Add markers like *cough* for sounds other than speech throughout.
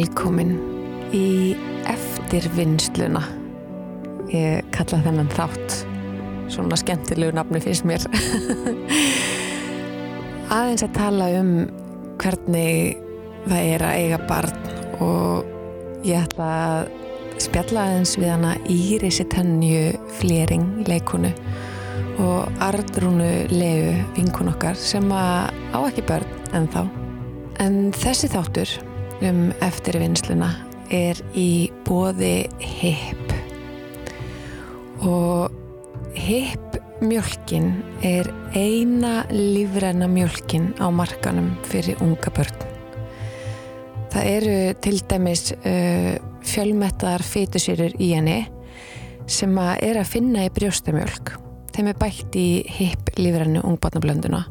velkomin í eftirvinnsluna. Ég kalla þennan þátt svona skemmtilegu nafni fyrst mér. *laughs* Aðeins að tala um hvernig það er að eiga barn og ég ætla að spjalla aðeins við hana Írisi Tannju Flering leikonu og Ardrúnu Leu vinkun okkar sem að á ekki börn en þá. En þessi þáttur um eftirvinnsluna er í bóði HIP og HIP mjölkin er eina lífræna mjölkin á markanum fyrir unga börn. Það eru til dæmis uh, fjölmettar fytusýrur í henni sem að er að finna í brjóstamjölk. Þeim er bætt í HIP lífrænu ungbarnablönduna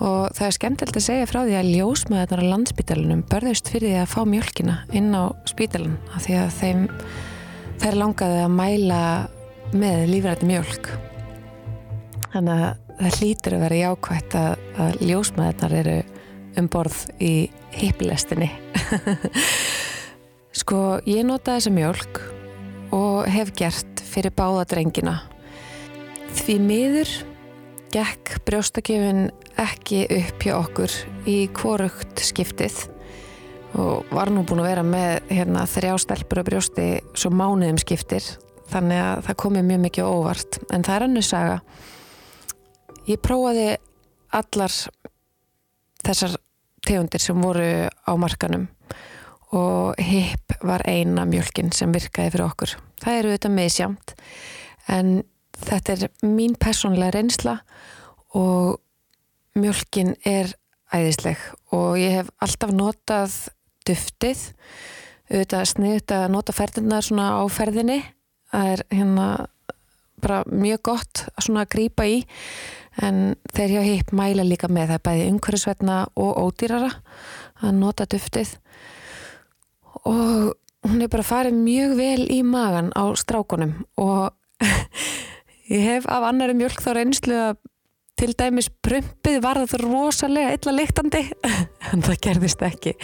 og það er skemmtilegt að segja frá því að ljósmaðurnar á landsbítalunum börðust fyrir því að fá mjölkina inn á spítalun af því að þeim þær langaði að mæla með lífrætti mjölk þannig að það hlýtur að vera jákvægt að, að ljósmaðurnar eru um borð í hiplestinni *laughs* sko ég nota þessa mjölk og hef gert fyrir báða drengina. Því miður gekk brjóstakefin ekki upp hjá okkur í kvorugt skiptið og var nú búin að vera með hérna, þrjá stelpur á brjósti svo mánuðum skiptir þannig að það komi mjög mikið óvart. En það er annu saga. Ég prófaði allar þessar tegundir sem voru á markanum og hip var eina mjölkin sem virkaði fyrir okkur. Það eru auðvitað meðsjamt en þetta er mín personlega reynsla og mjölkin er æðisleg og ég hef alltaf notað duftið auðvitað sniðt að nota ferðina svona á ferðinni. Það er hérna bara mjög gott að svona grípa í en þeir hjá hip mæla líka með það bæði umhverfisvetna og ódýrara að nota duftið. Og hún er bara farið mjög vel í magan á strákunum og *laughs* ég hef af annari mjölk þá reynslu að til dæmis prumpið var það rosalega illa leiktandi *laughs* en það gerðist ekki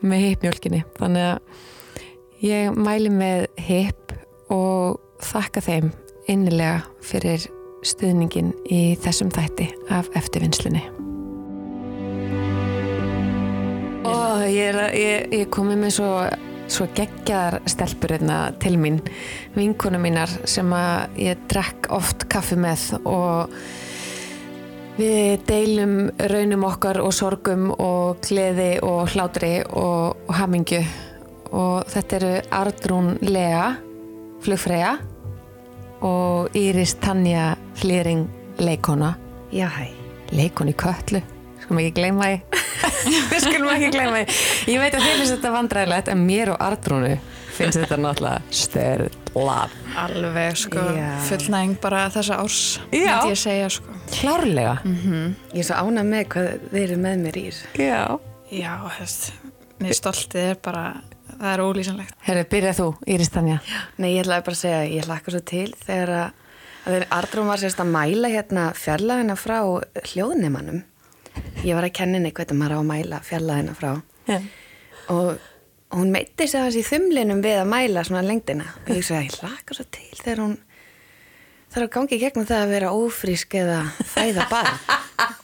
með hipmjölkinni þannig að ég mæli með hip og þakka þeim innilega fyrir stuðningin í þessum þætti af eftirvinnslunni. Og ég, ég, ég komi með svo, svo geggjar stelpur hérna til mín vinkonu mínar sem að ég drekk oft kaffi með og Við deilum raunum okkar og sorgum og gleði og hlátri og, og hamingju. Og þetta eru Ardrún Lea, flugfræja og Íris Tanja Flýring leikona. Leikon í köllu, skulum ekki gleyma því. *laughs* Við skulum ekki gleyma því. Ég veit að þið finnst þetta vandræðilegt en mér og Ardrúnu finnst þetta náttúrulega störlað. Alveg sko, fullnæging bara þessa árs, Já. myndi ég segja sko. Klárlega. Ég er svo ánað með hvað þeir eru með mér í. Já. Já, þess, mér stoltið er bara, það er ólýsanlegt. Herru, byrjað þú, Íris Tanja. Nei, ég ætlaði bara að segja, ég hlakka svo til þegar að, Ardrún var sérst að mæla hérna fjarlæðina frá hljóðnemannum. Ég var að kenna henni hvernig maður á að mæla fjarlæðina frá Já. og hún meitti sig þessi í þumlinum við að mæla svona lengdina og ég sagði, ég hlakka svo til þegar hún þarf að gangi gegnum það að vera ófrísk eða fæða barn.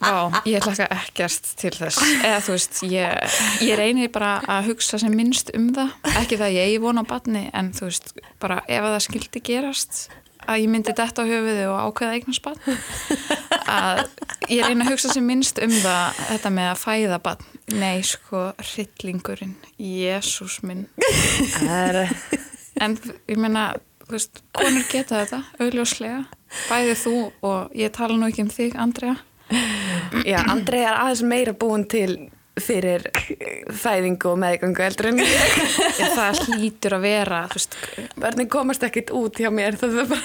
Vá, ég hlakka ekkert til þess. Eða þú veist, ég, ég reynir bara að hugsa sem minnst um það. Ekki það ég eigi von á batni, en þú veist, bara ef það skildi gerast að ég myndi detta á höfuði og ákveða eignast batn. Að ég reyna að hugsa sem minnst um það, þetta með að fæða batn. Nei, sko, hryllingurinn. Jésús minn. En ég meina, þú veist, konur geta þetta, augljóslega. Bæði þú og ég tala nú ekki um þig, Andrea. já, Andrei er aðeins meira búin til fyrir fæðingu og meðgöngu eldur en ég. *laughs* Það hlýtur að vera, þú veist, Börnin komast ekkit út hjá mér, það bara,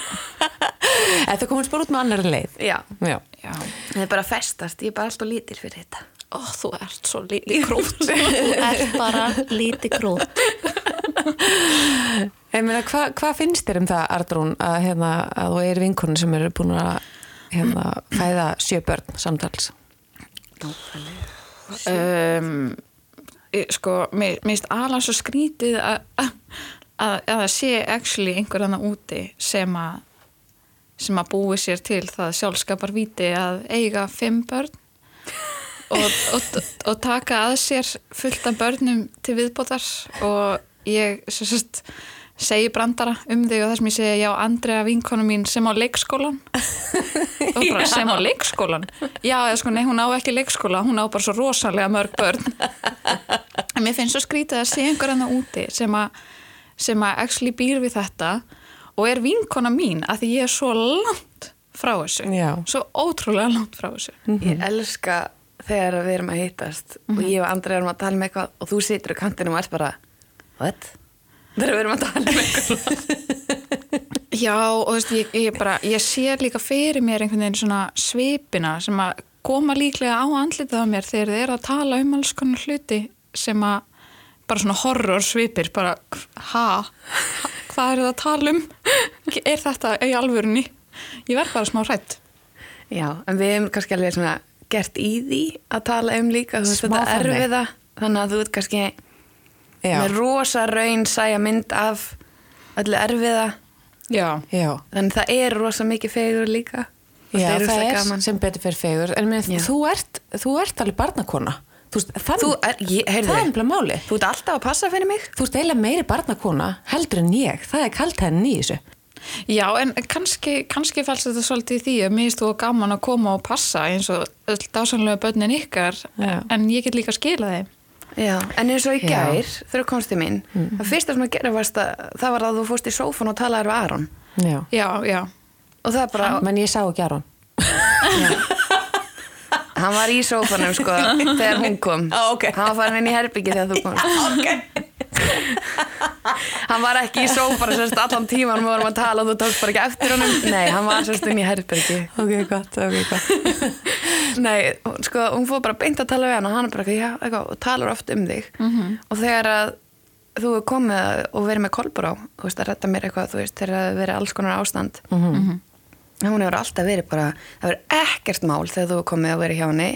þú komast bara út með annar leið. já, Já. já. það er bara festast, ég er bara alltaf lítil fyrir þetta. Ó, þú ert svo lítið krút. *laughs* þú ert bara. *laughs* Ég meina, hvað hva finnst þér um það, Ardrún, að, hérna, að þú er vinkonur sem eru búin að hérna, fæða sjö börn samtals? Nákvæmlega. Um, sko, mér finnst alveg svo skrítið að, að, að, að það sé actually einhver annað úti sem að sem að búi sér til það sjálfskapar víti að eiga fimm börn og, og, og taka að sér fullt af börnum til viðbótar. Og ég sem sagt, segi brandara um þig og það sem ég segi já, Andrea vinkonu mín sem á leikskólan *laughs* og bara sem á leikskólan já, eða sko, nei, hún á ekki leikskóla hún á bara svo rosalega mörg börn. En mér finnst svo skrítið að sé einhver annað úti sem að sem að actually býr við þetta og er vinkona mín að því ég er svo langt frá þessu. Já. svo ótrúlega langt frá þessu. Ég elska þegar við erum að hittast og ég og Andri erum að tala um eitthvað og þú situr á kantinum og ert bara What? Þegar við erum að tala um eitthvað Já, og þú veist, ég, ég bara, ég sé líka fyrir mér einhvern veginn svona svipina sem að koma líklega á andlitið á mér þegar þið eru að tala um alls konar hluti sem að bara svona horror svipir, bara, ha, ha hvað eru það að tala um? Er þetta í alvörunni? Ég verð bara smá hrætt. Já, en við hefum kannski alveg svona gert í því að tala um líka þú veist þetta erfiða þannig að þú ert kannski Já, með rosa raun sæja mynd af öllu erfiða. Já. já, þannig það er rosa mikið fegur líka. Og já er það er gaman. sem betur fyrir fegur. En Já. þú, ert, þú ert alveg barnakona. Þú veist, þann, Þú er, ég, það er nefnilega máli þú ert alltaf að passa fyrir mig. Þú ert eiginlega meiri barnakona heldur en ég. Það er kalt henni í þessu. Já, en kannski, kannski fælst þetta svolítið í því að mér finnst þú gaman að koma og passa eins og öll dásanlega börnin ykkar Já. en ég get líka að skila þeim. Já, en eins og í gær þegar komst til mín, það fyrsta sem að gera varst að það var að þú fórst í sófan og talaði við Aron. Já. Já, já. og það er bara, menn ég sá ekki Aron. Hann var í sófanum sko þegar hún kom. Á, ok. hann var farin inn í herbyggi þegar þú komst. *laughs* Okay. hann var ekki í sófanum sérst allan tíman við vorum að tala og þú tókst bara ekki eftir honum. Nei, hann var sérst inn í herbyggi ok, gott, ok, gott nei, sko, hún fór bara beint að tala við hann og hann er bara, eitthvað, já, eitthvað, og talar oft um þig. Og þegar að þú er komið og verið með kolbur á þú veist, að redda mér eitthvað, þú veist, þegar það verið alls konar ástand. Hún hefur alltaf verið bara, það verið ekkert mál þegar þú er komið að vera hjá henni.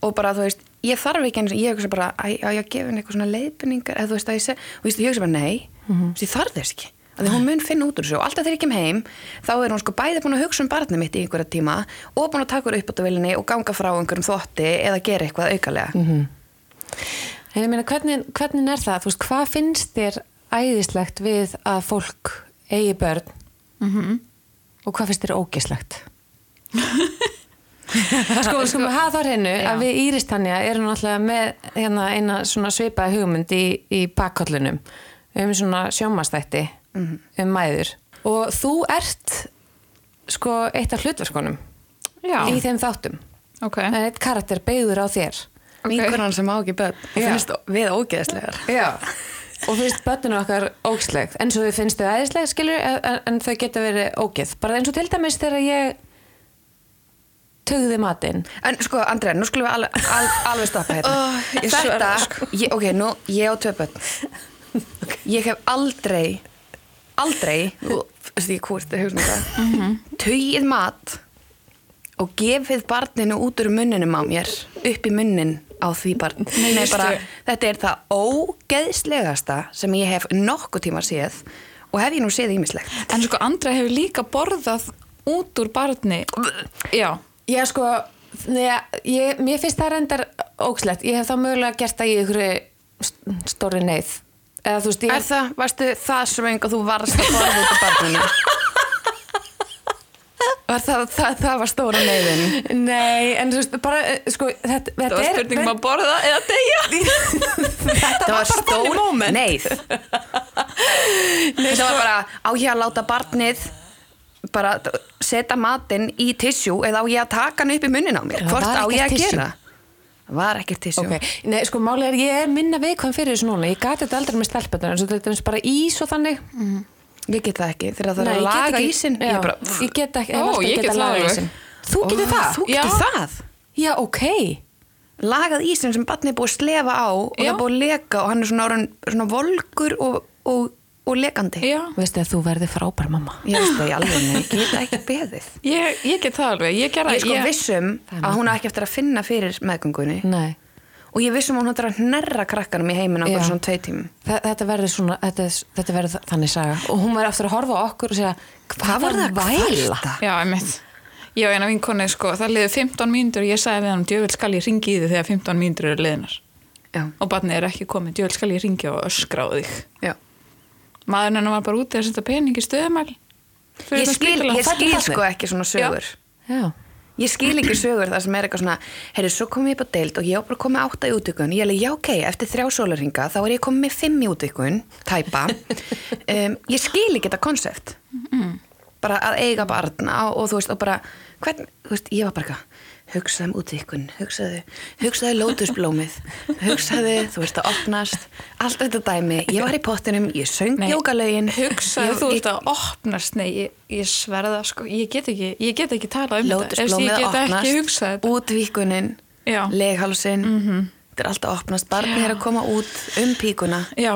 Og bara, þú veist, ég þarf ekki eins og ég hugsa bara, að ég gefi henni eitthvað svona leiðbynningar eða þú veist, að ég seg, og ég hugsa bara, nei. Þú veist, ég þarf þess ekki að því hún mun finna út úr þessu og alltaf þegar ég kem heim þá er hún sko bæði búin að hugsa um barnið mitt í einhverja tíma og búin að taka úr uppbútavilinni og ganga frá einhverjum þvotti eða gera eitthvað aukalega. En ég meina, hvernig, hvernig er það? Þú veist, hvað finnst þér æðislegt við að fólk eigi börn? Og hvað finnst þér ógislegt? *laughs* sko, sko, við hafa þá hreinu að við Íris Tanja erum náttúrulega með hérna, eina svona svipaði hugmynd í, í bakkollunum um svona sjómastætti um mæður og þú ert sko eitt af hlutverkunum Já. í þeim þáttum Ok. það er eitt karakter beigður á þér Ok. vinkunan sem á ekki börn og finnst við ógeðslegar Já, og finnst börnunu okkar ógisleg eins og við finnst þau æðisleg skilur en, en þau geta verið ógeð bara eins og til dæmis þegar ég tögði matinn En sko, Andrea, nú skulum við alveg, al, alveg stoppa hérna. Ó, ég Þetta, sko. ég, ok, nú, ég á tvö börn. *laughs* Ég hef aldrei, aldrei, hugsa um Mhm. tögið mat og gefið barninu út úr munninum á mér, upp í munnin á því barn. Nei, bara, þetta er það ógeðslegasta sem ég hef nokkuð tíma séð og hef ég nú séð ímislegt. En sko, Andra hefur líka borðað út úr barni. Já. Já sko, neða, ég, mér finnst það reyndar ógislegt ég hef þá mögulega gert það í ykkur stóri neyð eða veist ég Er það, varstu það svöng og þú varst að borða út af barninu? *laughs* Var það, það, það var stóra neyðin. Nei, en þú veist, bara, eh, sko, þetta, þetta Það var er spurning um að borða eða deyja. *laughs* þetta var bara þannig moment neyð. *laughs* Þetta var bara, á ég að láta barnið bara setja matinn í tissjú eða á ég að taka hann upp í munnin á mér? Hvort var á ég að tissue. gera? Það var ekkert tissjú. Ok, nei, sko, málið er, ég er minna viðkvæm fyrir þessu núna, ég gati þetta aldrei með stelpunar, en svo þetta er bara ís og þannig. Ég get það ekki, þegar það Nei, er að laga. Já, Ég bara, ég get ekki, Ó, ég get það alveg. ísinn. Þú getur það? Þú getur það? Já, ok. lagað ísinn sem barnið er búið að slefa á og það Já. er búið að leka og hann er svona, orðinn svona volgur og, og, og lekandi Já. Veistu að þú verði frábær mamma. ég veist það í alveg, ég get ekki beðið *laughs* Ég, ég get það alveg. Ég ég gerði er sko vissum Það er að hún á ekki eftir að finna fyrir meðgöngunni Nei. og ég vissum að hún hættir að hnerra krakkanum í heiminn okkur svona tvei tímum Þa- Þetta verður svona, þetta, þetta verður þa- þannig saga og hún verður aftur að horfa á okkur og segja hvað var það að væla? Já, einmitt. Ég og eina vinkonni, sko, það liður 15 mínútur og ég sagði við hann, djövel skal ég ringi í þig þegar 15 mínútur eru liðnar. Já, Og barnið er ekki komið, djövel skal ég ringi og öskra á þig. já Maðurinn hennar var bara úti að setja pening í stöðumæl. Ég skil, ég skil sko ekki svona sögur. Já, Ég skil ekki sögur þar sem er eitthvað svona Herri, svo kom ég upp á deild og ég var bara komið átta í útvikun Ég er alveg, já ok, eftir þrjá sólarhinga þá er ég komið með fimm í útvikun Tæpa. *laughs* Um, Ég skil ekki þetta konsept. Bara að eiga barna og, og þú veist, og bara hvern, þú veist, ég var bara eitthvað hugsaði um útvikun, hugsaði hugsaði lótusblómið, hugsaði þú veist að opnast, allt þetta dæmi. Ég var í pottinum, ég söng jókalögin Hugsaðu Ég- þú ert að opnast, nei, ég, ég sverða, sko, ég get ekki, ég get ekki talað um þetta. Ég að get ekki hugsað opnast, þetta. útvíkunin, Já. leghálsin, þetta er alltaf að opnast, barnið er að koma út um píkuna. Já,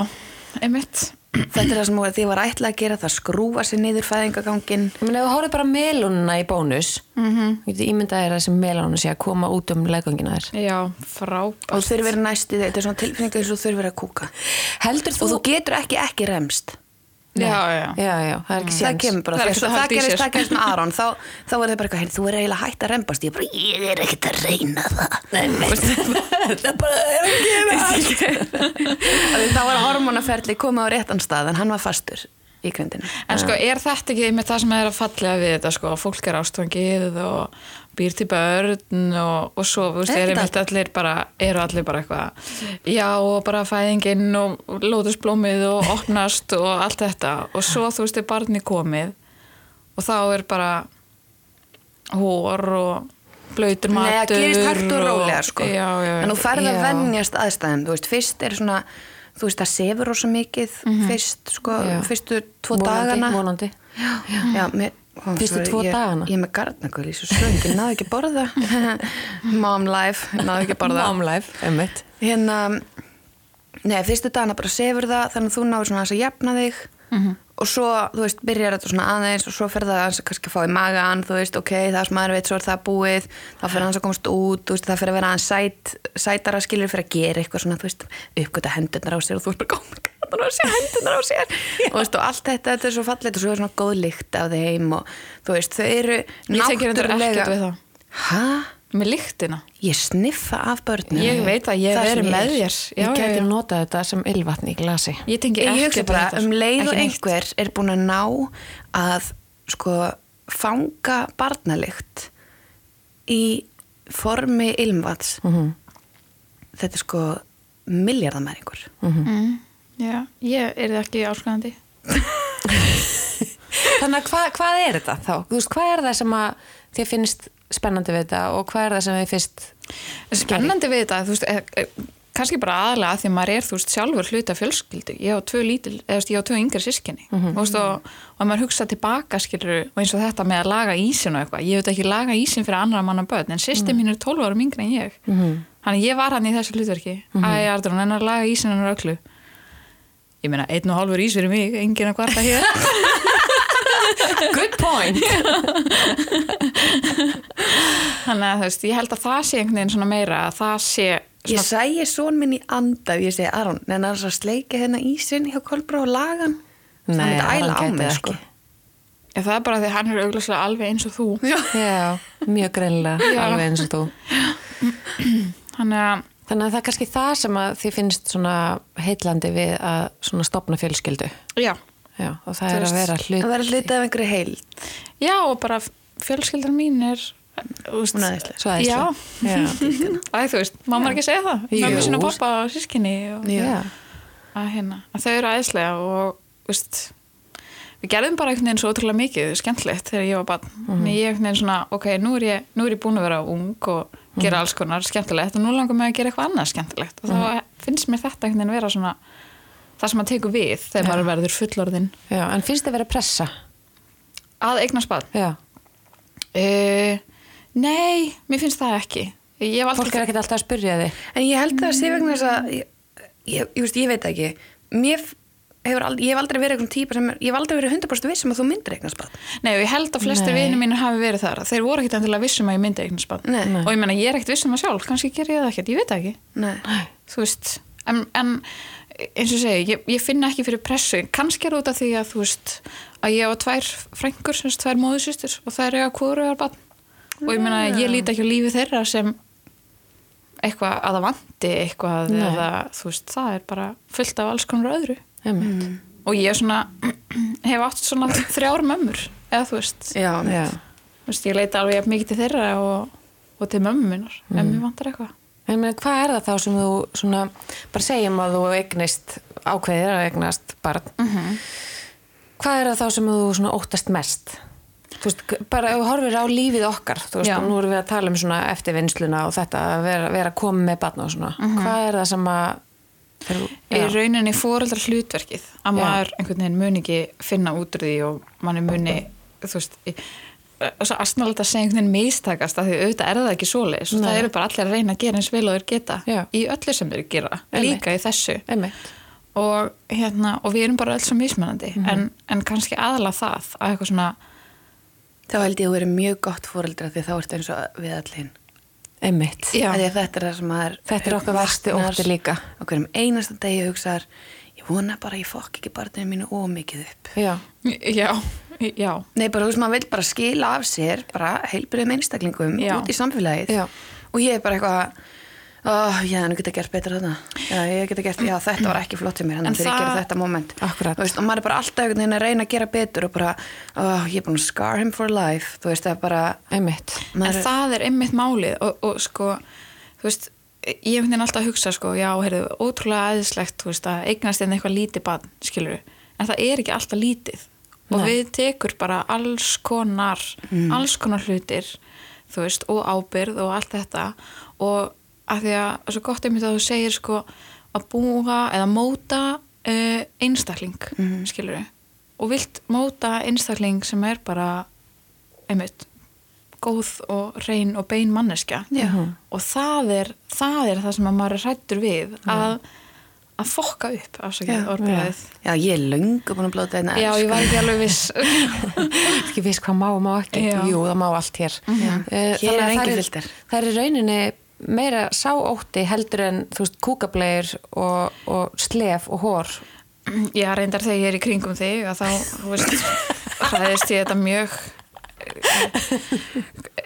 einmitt. Þetta er það sem þið var ætlað að gera, það skrúfa sér niður fæðingagangin. ég meina þú horfið bara melununa í bónus mm Mhm. -hmm. ég þér að þessi melununa sé að koma út um leggangina þér Já, Og frábært. þú þurfir verið næstu þig, þetta er svona tilfinninga eins og þú þurfir verið að kúka. Heldur þú, Og þú getur ekki ekki remst. Já, já. já, það er ekki Það séns. Kemur bara, Það það, ekki það, að í gerist, það gerist með Aron, þá, þá er það bara eitthvað, "Heyrðu, þú er eiginlega hægt að rembast. Ég bara, ég er ekkert að reyna það. *laughs* það er bara er að gera *laughs* Þá var hormonaferli komið á réttan stað, en hann var fastur í grindinu. En sko, er þetta ekki með það sem er að fallega við þetta, sko, að fólk er ástfangið og býr til börn og, og svo, þú veist, er einmitt allir bara, eru allir bara eitthvað, já, og bara fæðinginn og lótusblómið og *laughs* opnast og allt þetta og svo, þú veist, er barni komið og þá er bara hór og blöytur Nei, matur það gerist hægt og rólega sko. Já, já, já. En þú færð að Já. venjast aðstæðum, þú veist, fyrst er svona, þú veist, það sefur rosa mikið, fyrst, sko, Já. fyrstu tvo vonandi, dagana. vonandi. Já, mér, ó, Fyrstu tvo ég, dagana? Ég er með garnakul í svo svöng, ég náðu ekki *laughs* borða. Mom life, náðu ekki borða. Mom life, emmitt Hérna, nei, fyrstu dagana bara sefur það, þannig að þú náður svona aðeins að jafna þig og svo, þú veist, byrjar þetta svona aðeins og svo fer það aðeins að kannski að fá í magan, þú veist, ok, það er smaður veit, svo er það búið, þá fer aðeins að komast út, veist, það fer að vera aðeins sæt, sætara skilur fyrir að gera eitthvað svona, þú veist, uppgöta hendurnar á sér og þú veist bara, oh my god, það er að sé hendurnar á sér og, veist, og allt þetta, þetta er svo fallið og svo er svona góð lykt af þeim og þú veist, þau eru það. Hæ? Með lyktina. Ég sniffa af börnum Ég veit að ég ég með þér. Ég geti já. notað þetta sem ylvatn í glasi Ég tengi ekki bara um leið og einhver er búin að ná að sko fanga barnalikt í formi ilmvats Mhm. þetta er sko miljardamæringur Mm, já, ég er það ekki áskræðandi. *laughs* Þannig að hvað, hvað er þetta þá? Þú veist, hvað er það sem að þið finnst spennandi við þetta og hvað er það sem þið finnst Spennandi við þetta, þú veist, er, er, kannski bara aðlega að því maður er, þú veist, sjálfur hluta fjölskyldu. Ég á tvö lítil, eða þú veist, ég á tvö yngri sískinni. Mm -hmm. veist, og, og maður hugsa tilbaka, skilur, og eins og þetta með að laga ísin og eitthvað. Ég veit ekki laga ísin fyrir annar manna börn, en sýsti mín er 12 árum yngri en ég. Mm -hmm. Þannig ég var hann Ég meina, einn og hálfur ís fyrir mig, enginn að kvarta hér. *laughs* Good point Þannig að þú veist, ég held að það sé einhvern veginn svona meira, að það sé Ég sæi svon minn í anda ég segi, Aron, en það er að sleika hérna ísinn hjá Kolbrá og lagan Nei, það Aron æla á mig sko. Já, það er bara því hann er augljóslega alveg eins og þú. Já. Já, mjög greinlega, alveg eins og þú Þannig að, Þannig að það er kannski það sem að þið finnst svona heitlandi við að svona stopna fjölskyldu já. Já, og það Þú er að vera Það hlut verður hluti af einhverju heil Já, og bara fjölskyldan mín er, þú veist, Hún er æðisleg. Svo æðisleg. Já. Já. *laughs* Æ, þú veist, má maður ekki segja það? Jú. Mömmu sinna pappa og sískinni og Já. að hérna, að þau eru æðislega og, þú veist, við gerðum bara einhvern veginn svo ótrúlega mikið, skemmtilegt þegar ég var barn. Mm Ég einhvern veginn svona, ok, nú er ég, nú er ég að gera alls konar skemmtilegt. Og nú langar mig að gera eitthvað annað skemmtilegt. Og þá finnst mér þetta einhvern veginn vera svona það sem að teku við þegar maður verður fullorðinn. Já, en finnst þið vera pressa? að eignast barn. Já, Uh, nei, mér finnst það ekki. Ég hef fólk aldrei... er ekkert alltaf að spurja þig. En ég held að sé vegna þess að ég, ég, ég, veist, ég veit það ekki. Mér, aldrei, ég hef aldrei verið eitthvað típa sem er, ég hef aldrei verið 100% viss um að þú myndir eignast barn. Nei, og ég held að flestir Nei. vinið mínu hafi verið þar. Þeir voru ekkit endilega vissum að ég myndi eignast barn. Nei. og ég meina, ég er ekkit vissum að sjálf. Kannski ger ég það ekkert, ég veit það ekki. Nei. þú veist, en, en eins og ég segi, ég, ég finna ekki fyrir pressu. Kannski er út af því að þú veist að ég hafa tvær frængur, sem sagt tvær móðusýstur og það er ég að kvöruðar barn. Og ég meina, ég líti ekki á lífi þeirra sem eitthvað að það vanti eitthvað Nei. eða þú veist, það er bara fullt af alls konar öðru Einmitt. og ég svona *clears throat* hef átt svona þrjár mömmur eða þú veist, Já, Já. þú veist ég leita alveg mikið til þeirra og, og til mömmu minnar ef mér vantar eitthvað. En meni, hvað er það þá sem þú svona, bara segjum að þú eignist ákveðir að eignast barn. Hvað er það þá sem þú óttast mest? Þú veist, bara ef þú horfir á lífið okkar þú veist, nú erum við að tala um svona eftirvinnsluna og þetta að vera, vera koma með barn og svona, hvað er það sem að í rauninni fóreldrar hlutverkið að Já. maður einhvern veginn muni ekki finna út úr því og manni muni þú veist svo aðsnálega að segja einhvern veginn mistakast af því auðvitað er það ekki svoleiðis og það eru bara allir að reyna að gera eins vel og þeir geta Já. í öllu sem þeir gera, Einmitt. líka í þessu og, hérna, og við erum bara öll svo mismunandi Mhm. en, en kannski aðla það að eitthvað svona þá held ég að þú verið mjög gott fóreldra því þá ertu eins og við allir einmitt þetta er það sem maður Þetta er okkar versti ótti líka. á hverjum einasta degi hugsaðar ég vona bara ég fokk ekki barninu mínu ómikið upp já, já, já, Nei, bara þú veist, maður vil bara skila af sér bara heilbriðum einstaklingum Já. út í samfélagið Já. og ég er bara eitthvað oh, já, nú geta gert betra þarna. Já, ég geta gert, já, þetta var ekki flott sem mér En þegar ég gera þetta moment. Veist, og maður er bara alltaf einhvern veginn að reyna að gera betur og bara, oh, ég er búin að scar him for life. Þú veist, það er bara einmitt. En það er einmitt málið og, og sko, þú veist ég hef alltaf að hugsa sko, já, heyrðu, ótrúlega aðeinslegt, þú veist, að eignast hérna eitthvað lítið barn, skilur en það er ekki alltaf lítið. Og Nei. við tekur bara alls konar alls konar hlutir þú veist, og ábyrð og allt þetta. Og að því að svo gott einmitt að þú segir sko að búa eða móta uh, einstakling, mm skilur og vilt móta einstakling sem er bara einmitt góð og reyn og bein manneskja. Já. og það er, það er það sem að maður er hrættur við að, að fokka upp afsakið Já. orðbræðið já, ég er löngu búin að blóta þetta Já, ég var ekki alveg viss. *laughs* Ekki viss hvað má og má ekki. Já. jú, það má allt hér. Já. Eh, Hér þannig er að engin það það er rauninni meira sáótti heldur en þú veist kúkableir og, og slef og hór Já, reyndar þegar ég er í kringum þig að þá, þú veist, hræðist ég þetta mjög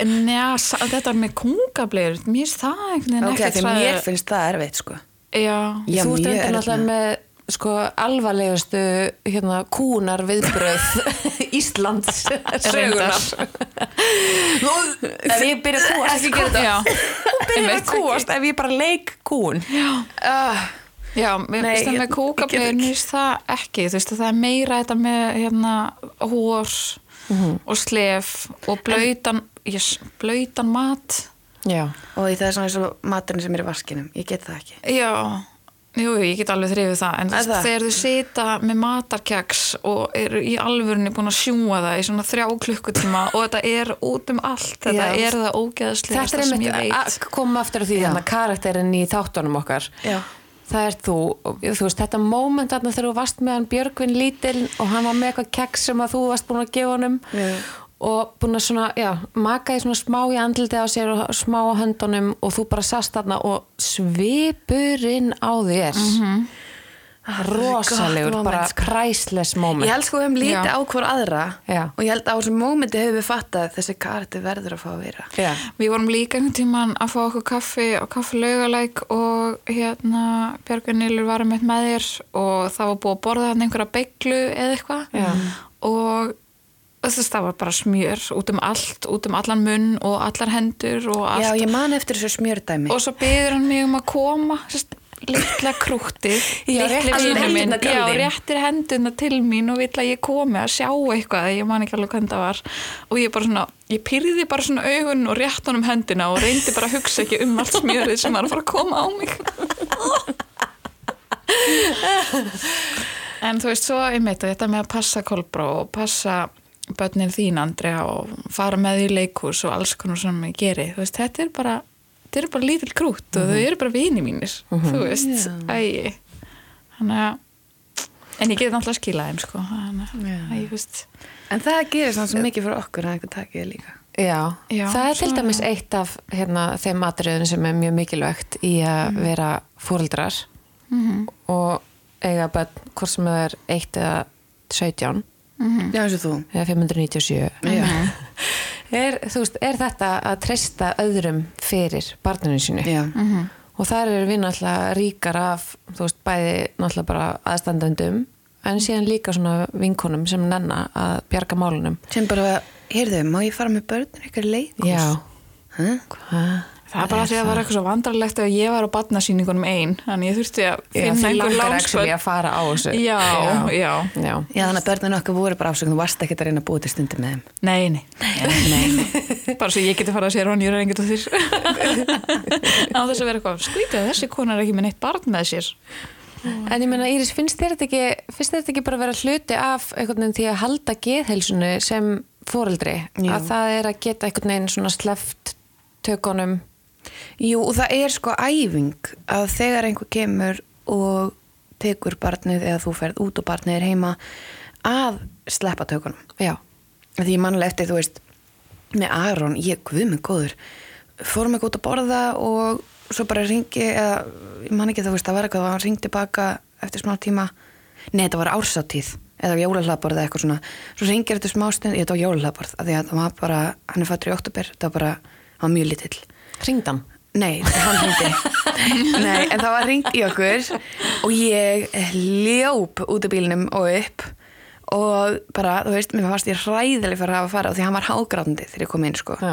Njá, sa- þetta með kungablegur, mér finnst það einhvern veginn ok, ekkert því mér finnst það erfitt sko. Já, Já, þú stendur náttúrulega með. Sko alvarlegustu hérna kúnar viðbröð *laughs* Íslands *laughs* sögunar Nú, ef ég byrja að kúast Ekki gera þetta. já. *laughs* Byrja að kúast ef ég bara leik kún. Uh, Já, mér finnst það með ekki. mér finnst það ekki, þú veist, það er meira þetta með hérna hór og slef og blöytan, yes, blöytan mat. já, og það er svona eins og maturinn sem er í vaskinum. Ég get það ekki. Já, jú, ég get alveg þrifið það, en það? þegar þú sita með matarkjaks og eru í alvörunni búin að sjúa það í svona þrjá klukkutíma og þetta er út um allt, þetta Já. er það ógeðslega þetta er sem einmitt ég að veit. koma aftur á því að karakterin í þáttunum okkar Já. það er þú, þú veist, þetta moment þarna þegar þú varst með hann Björgvin lítil og hann var með eitthvað keks sem að þú varst búin að gefa honum Já. Og búin að svona, já, maka í svona smá í andliti á sér og smá á höndunum og þú bara sast þarna og svipurinn á þér. Rosalegur, gott bara moment, sko. priceless moment. Ég held sko við höfum lítið á hvort aðra Já. og ég held á þessum mómenti höfum við fattað að þessi karti verður að fá að vera. já, Við vorum líka einhvern tíman að fá okkur kaffi og kaffi laugalæk og hérna Björgun Nýlur var með með þér og það var búið að borða hann einhverja beiglu eða eitthvað. Og þess það var bara smjör út um allt, út um allan munn og allar hendur og allt. Já, ég man eftir þessu smjördæmi. og svo byður hann mig um að koma sérst, litla krúttið réttir hendurna til mín og vill að ég komi að sjá eitthvað ég man ekki alveg hvernig það var. Og ég bara svona, ég pyrði bara svona augun og rétt honum hendina og reyndi bara að hugsa ekki um allt smjörið sem var að fara að koma á mig. En þú veist svo einmitt og þetta með að passa kolbrá og passa börnin þín Andrea og fara með í leikhús og alls konar sem ég geri. Þú veist, þetta er bara bara lítil krút og þau eru bara vini mínir þú veist, ægi þannig að En ég get náttúrulega að skila þeim sko. Þannig að ég veist. En það gerir svona svo mikið fyrir okkur að einhver takið líka. Já, Já, það er til dæmis eitt af hérna, þeim atriðun sem er mjög mikilvægt í að vera fóreldrar og eiga bönn hvort sem það er 1 eða 17 Já, eins og þú. eða 597 Já. *laughs* er, þú veist, er þetta að treysta öðrum fyrir barninu sínu Já. og þar eru við náttúrulega ríkar af þú veist, bæði náttúrulega bara aðstandendum en síðan líka svona vinkonum sem nenna að bjarga málunum Sem bara, heyrðu, má ég fara með börnin ykkur leikús? Já, Hæ? hvað? Það er bara því að það var eitthvað svo vandrarlegt að ég var á badnasýningunum einn Þannig ég þurfti að finna einhver lánsbönn að fara á þessu Já, já, já. Já, þannig að börnin okkar voru bara ásökn, þú varst ekkert að reyna að búa til stundi með þeim. Nei, nei, nei. *laughs* bara svo ég geti farið að sér hann, ég er engið og þér á þess að vera eitthvað skrítið þessi kona er ekki með neitt barn með sér En ég meina Íris, finnst þér þetta ekki finnst þér þetta ekki bara að vera hluti af einhvern veginn því að halda geðheilsunu sem foreldri, Jú. að það er að geta einhvern veginn svona sleft tökunum Jú, og það er sko æfing að þegar einhver kemur og tekur barnið eða þú ferð út og barnið er heima að sleppa tökunum. Já, Því ég manlega eftir, þú veist, með Aron, ég, guð mig góður, fórum ekki út að borða og svo bara ringi, eða, ég man ekki það, þú veist, það var eitthvað, hann ringdi baka eftir smá tíma, nei, þetta var ársáttíð, eða jólahlaðborð eða eitthvað svona, svo ringir eftir smá stund, ég, þetta var jólahlaðborð, af því að það var bara, hann er fættur í oktober, það var bara, hann var mjög lítill. Hringdan Nei, hann hringdi. *laughs* Nei, en það var ringt í okkur og ég ljóp út af bílinum og upp og bara, þú veist, mér fannst ég hræðileg fyrir að hafa að fara og því hann var hágrátandi þegar ég kom inn, sko. Já,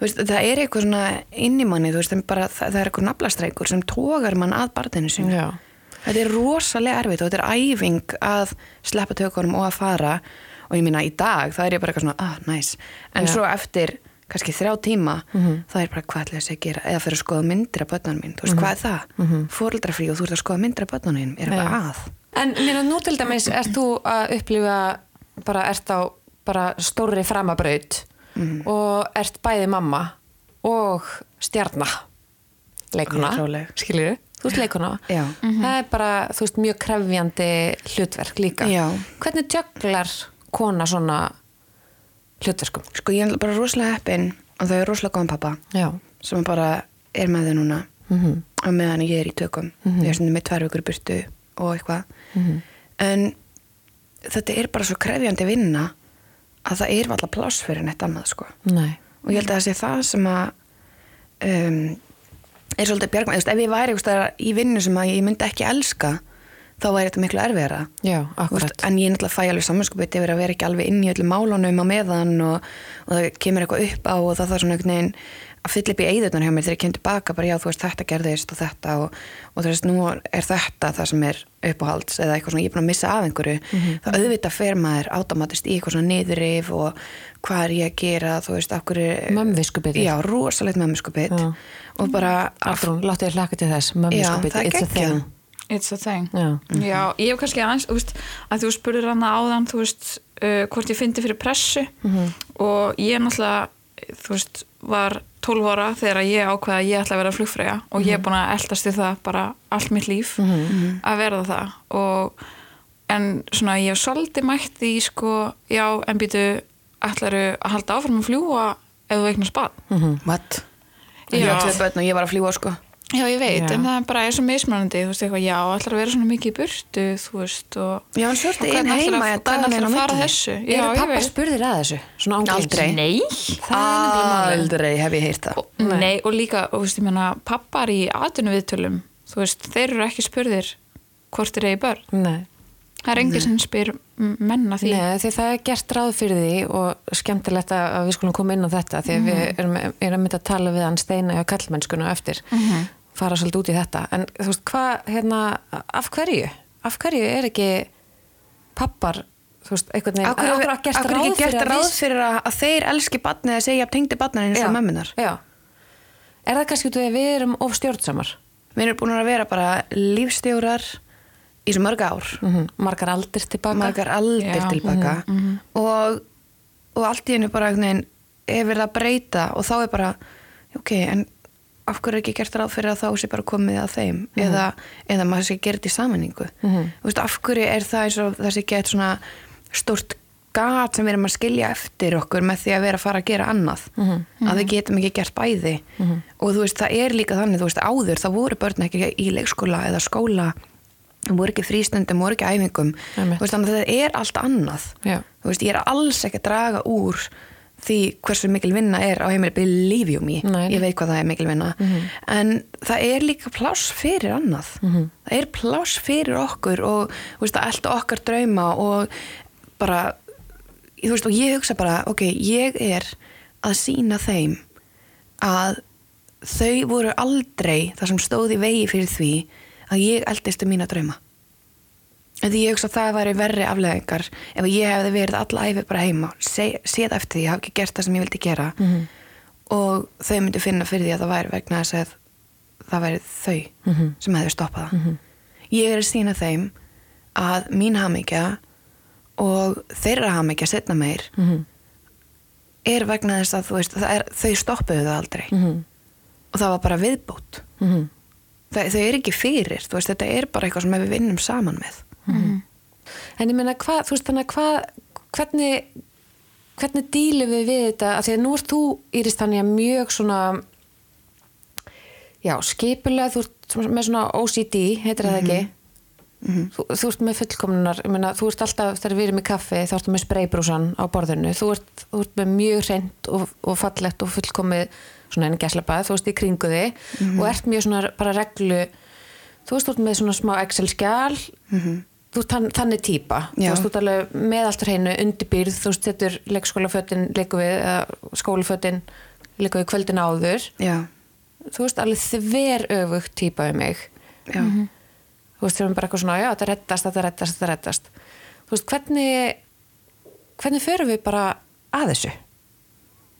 veist, það er eitthvað svona inn í manni, þú veist, bara, það, það er eitthvað naflastreikur sem tógar mann að barninu sínu. Já, Þetta er rosalega erfitt og þetta er æfing að sleppa tökunum og að fara og ég minna í dag, það er ég bara eitthvað svona, ah, nice. En Já. svo eftir kannski þrjá tíma það er bara hvað ætla þess að gera? Eða fyrir að skoða myndir af börnunum mín, þú veist hvað er það? Mm -hmm. fóreldrafrí og þú ert að skoða myndir af börnunum mín er eitthvað að? En mér að nú til dæmis ert þú að upplifa bara ert á bara stórri framabraut og ert bæði mamma og stjarna leikuna, Ég er róleg. skilju þú ert leikuna Já. það er bara, þú veist, mjög krefjandi hlutverk líka. Já. hvernig tjöglar kona svona hlutverkum? sko ég er bara rosalega heppin og það er rosalega góðan pappa Já, sem bara er með þau núna. Mhm. og meðan ég er í tökum. Ég er svona með tvær vikur burtu og eitthvað. Mhm. en þetta er bara svo krefjandi vinna að það er alltaf pláss fyrir neitt annað sko. Nei. Og ég held að það sé það sem að um, er svolítið bjargma ef ég væri í vinnu sem að ég myndi ekki elska þá væri þetta miklu erfiðara. Já, akkurat. en ég náttúrulega fæ alveg samanskupið yfir að vera ekki alveg inn í öllum málunum á meðan og, og það kemur eitthvað upp á og það þarf svona einhvern veginn að fylla upp í eigðunar hjá mér þegar ég kem tilbaka bara já þú veist þetta gerðist og þetta og, og þú veist nú er þetta það sem er uppáhalds eða eitthvað svona ég er búin að missa af einhverju. Þá auðvitað fer maður automatist í eitthvað svona niðurif og hvað er ég að gera þú veist okkur Mömmuviskubitið. já rosalegt mömmuskupið Já. og bara Artrún, láttu ég hlaka til þess. Er it's a thing It's a thing. Já. Já, ég hef kannski aðeins, veist, að þú spurður hana áðan, þú veist, uh, hvort ég fyndi fyrir pressu. Og ég náttúrulega, þú veist, var 12 ára þegar ég ákveða að ég ætla að vera flugfreyja. Og ég er búin að eldast í það bara allt mitt líf að verða það. Og en svona ég hef svolítið mætt í sko, já, en býtu ætlaru að halda áfram að fljúa ef þú eignast bad what? ég ég var að fljúa sko Já, ég veit, Já. en það er bara er svo mismunandi, þú veist, eitthvað, já, ætlar að vera svona mikið í burtu, þú veist, og... Já, en svo ertu og hvernig ein ætlarðu heima að- daginn á? Já, Eru pappa spurðir að þessu? Svona ángríns? Aldrei. Nei. Er. Aldrei hef ég heyrt það Nei. og líka, og, þú veist, ég meina, pappar í atvinnuviðtölum, þú veist, þeir eru ekki spurðir hvort þeir eigi börn. Nei. Það er enginn sem spyr m- menn að því. Nei, því það er gert ráð fyrir því og skemmtilegt að að við skulum koma inn á þetta því að við erum, erum myndið að tala við hann steina og kallmennskuna eftir. Fara svolítið út í þetta. En þú veist hvað, hérna, af hverju? Af hverju er ekki pappar, þú veist, einhvern veginn Akkur af er gert ekki ráð gert ráð við- fyrir að, að þeir elski batnið að segja tengdi batnið eins og mömmunar Já, er það kannski út af því að við erum of stjórnsamar? Við erum búin að vera bara lífstjórar í svo mörg ár. Mm margar aldir tilbaka margar aldir Já. tilbaka og, og allt í hennu bara veginn er verið að breyta og þá er bara ok, en af hverju er ekki gert ráð fyrir að þá sé bara komið að þeim? Eða, eða maður sé gert í sammenningu Mhm. veist, af hverju er það eins og það sé gett svona stórt gat sem við erum að skilja eftir okkur með því að vera að fara að gera annað? Að við getum ekki gert bæði. Og þú veist, það er líka þannig, þú veist, áður það voru börn ekki í leikskóla eða skóla voru ekki frístundum, voru ekki æfingum. Veist, þannig að þetta er allt annað. Veist, ég er alls ekki að draga úr því hversu mikil vinna er á heimili believe you me, Nei, ég veit hvað það er mikil vinna. En það er líka pláss fyrir annað, það er pláss fyrir okkur og veist, elda okkar drauma og bara þú veist, og ég hugsa bara, ok, ég er að sína þeim að þau voru aldrei það sem stóði vegi fyrir því að ég eldist um mína drauma. Því ég hugsa að það væri verri afleðingar ef ég hefði verið alla æfi bara heima sé- séð eftir því, ég hafi ekki gert það sem ég vildi gera. Og þau myndi finna fyrir því að það væri vegna þess að það væri þau sem hefði stoppað það. Ég er að sína þeim að mín hamingja og þeirra hamingja setna meir er vegna þess að veist, er, þau stoppuðu það aldrei. Og það var bara viðbót. Mhm. Þau eru ekki fyrir, þú veist, þetta er bara eitthvað sem við vinnum saman með. En ég meina, hvað, þú veist, þannig að hvað, hvernig, hvernig dílum við við þetta? Af því að nú ert þú, Íris Tanja, mjög svona, já, skipulega, þú ert með svona OCD, heitir það ekki? Þú, þú ert með fullkomnunar, ég meina, þú ert alltaf, þegar við erum í kaffi, þá ertu með spraybrúsan á borðinu, þú ert, þú ert með mjög hreint og, og fallegt og fullkomið svona einu gæslapað, þú ert í kringu þig og ert mjög svona bara reglu, þú veist, þú ert með svona smá Excel-skjál, þú ert þann, þannig típa, þú veist, þú ert alveg með allt hreinu undirbýrð, þú veist, setur leikskólafötin leiku við, eða skólafötin leiku við kvöldin áður, já, þú veist, alveg þver öfugt típa um mig. Já. Þú veist, við bara eitthvað svona, já, þetta reddast, þetta reddast, þetta reddast. Þú veist, hvernig hvernig förum við bara að þessu?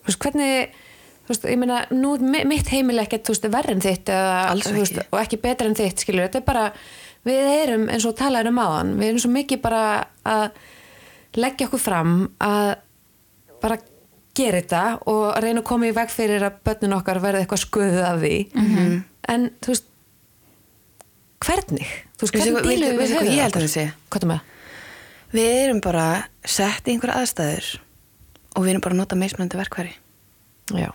Þú veist, hvernig þú veist, ég meina, nú er mi- mitt heimil ekkert, þú veist, verri en þitt eða, þú veist, ekki. og ekki betra en þitt, skilur, þetta er bara við erum, eins og talaður um áðan við erum svo mikið bara að leggja okkur fram að bara gera þetta og reyna að koma í veg fyrir að börnin okkar verði eitthvað skuðuð af því -hmm. en þú veist hvernig? Þú veist, hvernig veistu- við ég held að okkar? það? Hvað er með? við erum bara sett í einhverja aðstæður og við erum bara að nota mismunandi verkværi Já.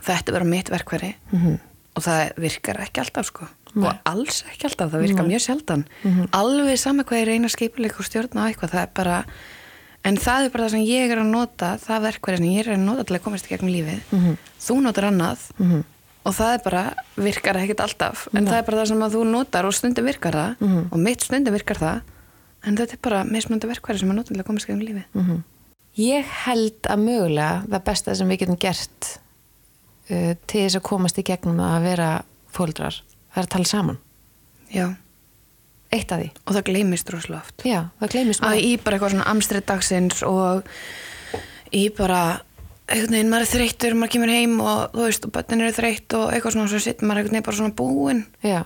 Þetta er bara mitt verkværi Mhm. og það virkar ekki alltaf sko Nei. og alls ekki alltaf, það virkar mjög sjaldan alveg sama hvað ég reyna skipuleik og stjórna á eitthvað, það er bara en það er bara það sem ég er að nota það verkværi sem ég er að nota til að komast í gegnum lífið þú notar annað Mhm. og það er bara, virkar ekkert alltaf en það er bara það sem að þú notar og stundum virkar það Mhm. og mitt stundum virkar það en þetta er bara mismunandi verkværi sem að nota til að komast í gegnum lífið Mhm. Ég held að mögulega það besta sem við getum gert uh, til þess að komast í gegnum að vera fóldrar, það er að tala saman? Já, eitt af því. og það gleymist rosalega oft. Já, það gleymist að maður. í bara eitthvað svona amstrið dagsins og í bara einhvern veginn, maður er þreyttur, maður kemur heim og þú veist, og börnin eru þreytt og eitthvað svona svo sitt maður einhvern veginn bara svona búinn. Já,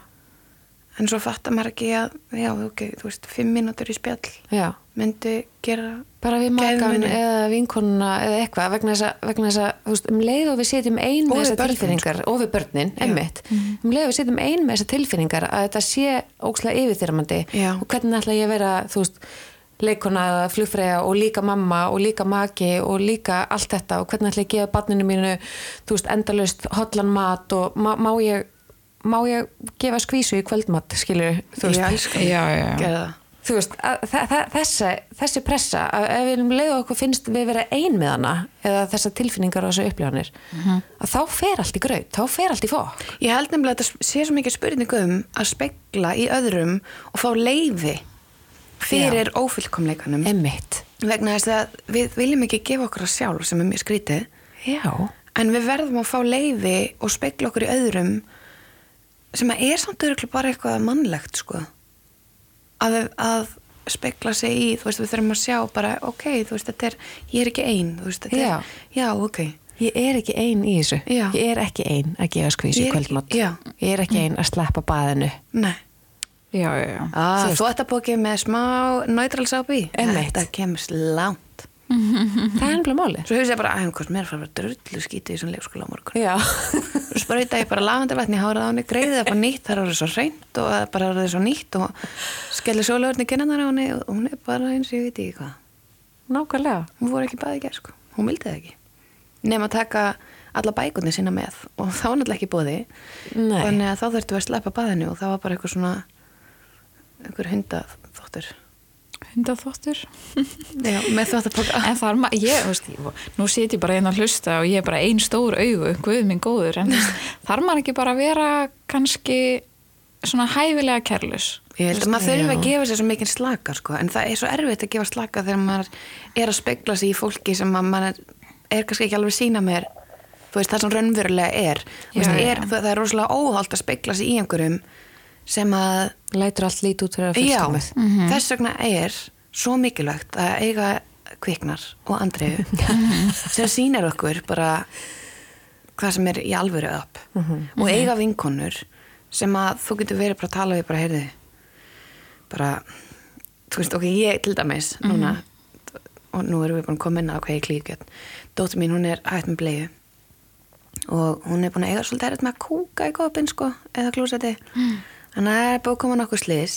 en svo fattar maður ekki að já, ok, þú veist, fimm mínútur í spjall já. myndi gera Bara við makan eða vinkonuna eða eitthvað vegna þess að, vegna þess að þú veist, um leið og við setjum ein með börnin, tilfinningar og við börnin, emmitt um leið og við setjum ein með þessar tilfinningar að þetta sé ókslega yfirþyrmandi og hvernig ætla ég að vera, þú veist leikona eða flugfræða og líka mamma og líka maki og líka allt þetta og hvernig ætla ég að gefa barninu mínu þú veist, endalaust hotlan mat og má, má ég má ég gefa skvísu í kvöldmat skilur, þú veist? Já, já, já. þú veist, þessi, þessi pressa, að ef við erum leið okkur finnst við vera ein með hana eða þessar tilfinningar og þessu upplifanir að þá fer allt í graut, þá fer allt í fók ég held nefnilega að þetta sé svo mikið spurning um að spegla í öðrum og fá leiði fyrir ófullkomleikanum. Emmitt vegna þess að við viljum ekki gefa okkur að sjálf sem er mjög skrítið. Já, En við verðum að fá leiði og spekla okkur í öðrum sem að er samt örugglega bara eitthvað mannlegt sko. Að, að spekla sig í, þú veist, við þurfum að sjá bara, ok, þú veist, þetta er, ég er ekki ein, þú veist, þetta Já. er, já, ok. ég er ekki ein í þessu Já. ég er ekki ein að gefa kvöldmat já. ég er ekki ein að sleppa baðinu Nei. Já, já, já. Ah, Þú ert að bókið með smá neutral sápi. Einmitt. Þetta kemst langt. Það er ennblega máli svo hefur ég bara, hvort mér er að fara drullu skítið í svona leikskóla á morgun? Og sprauta ég bara lavendarvatni í hárað á henni greiði það bara nýtt, það er orðið svo reynd og það er bara orðið svo nýtt og skellir sólöfurni kennanar á henni og hún er bara eins og ég veit ekki hvað. Nákvæmlega. Hún voru ekki baði í gerð sko, hún vildi það ekki. Nema að taka alla bækunni sína með og var náttúrulega ekki bóði þannig að þá þurftu að sleppa baðinu og það var bara eitthvað svona einhver hundaþvottur. Já, en það er, ma- ég, veist, ég- nú sit ég bara einn að hlusta og ég er bara ein stór augu guð minn góður, en *laughs* þarf maður ekki bara að vera kannski svona hæfilega kærlus Ég held að maður þurfi að Já. gefa sér svo mikinn slaka sko, en það er svo erfitt að gefa slaka þegar maður er að spegla sig í fólki sem að maður er kannski ekki alveg sína mér þú veist, það sem raunverulega er, Þú veist, Já, er það, það er rosalega óhald að spegla sig í einhverjum sem að lætur allt lít út fyrir að já, fullkomið þess vegna er svo mikilvægt að eiga kviknar og andriðu *laughs* sem sýnir okkur bara hvað sem er í alvöru upp. Og eiga vinkonur sem að þú getur verið bara að tala við bara heyrði bara þú veist, ok, ég til dæmis núna, og nú erum við búin að koma inn á hvað ég klíkjöld dóttir mín, hún er hægt með bleiðu og hún er búin að eiga svolítið erfitt með að kúka í kopinn sko, eða klúseti þannig að það er búin að koma nokkuð sliðis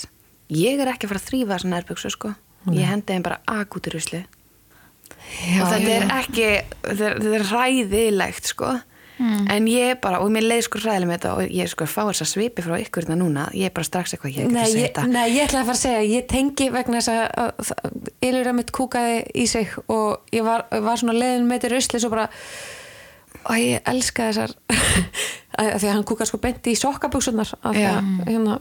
ég er ekki að fara að þrýfa þessa nærbuksu sko. Ég hendi þeim bara akut í rusli og þetta er ekki þetta er, ræðilegt sko. En ég bara, og mér leið sko ræðilega með þetta og ég sko fá þess að svipi frá ykkur þetta núna, ég er bara strax eitthvað, ég ekki Nei að segja þetta. nei, ég ætla að fara að segja, ég tengi vegna þess að- að mitt kúkaði í sig og ég var, var svona leiðin með þetta rusli svo bara og ég elska þessar að því að hann kúkaði sko beint í það, hérna,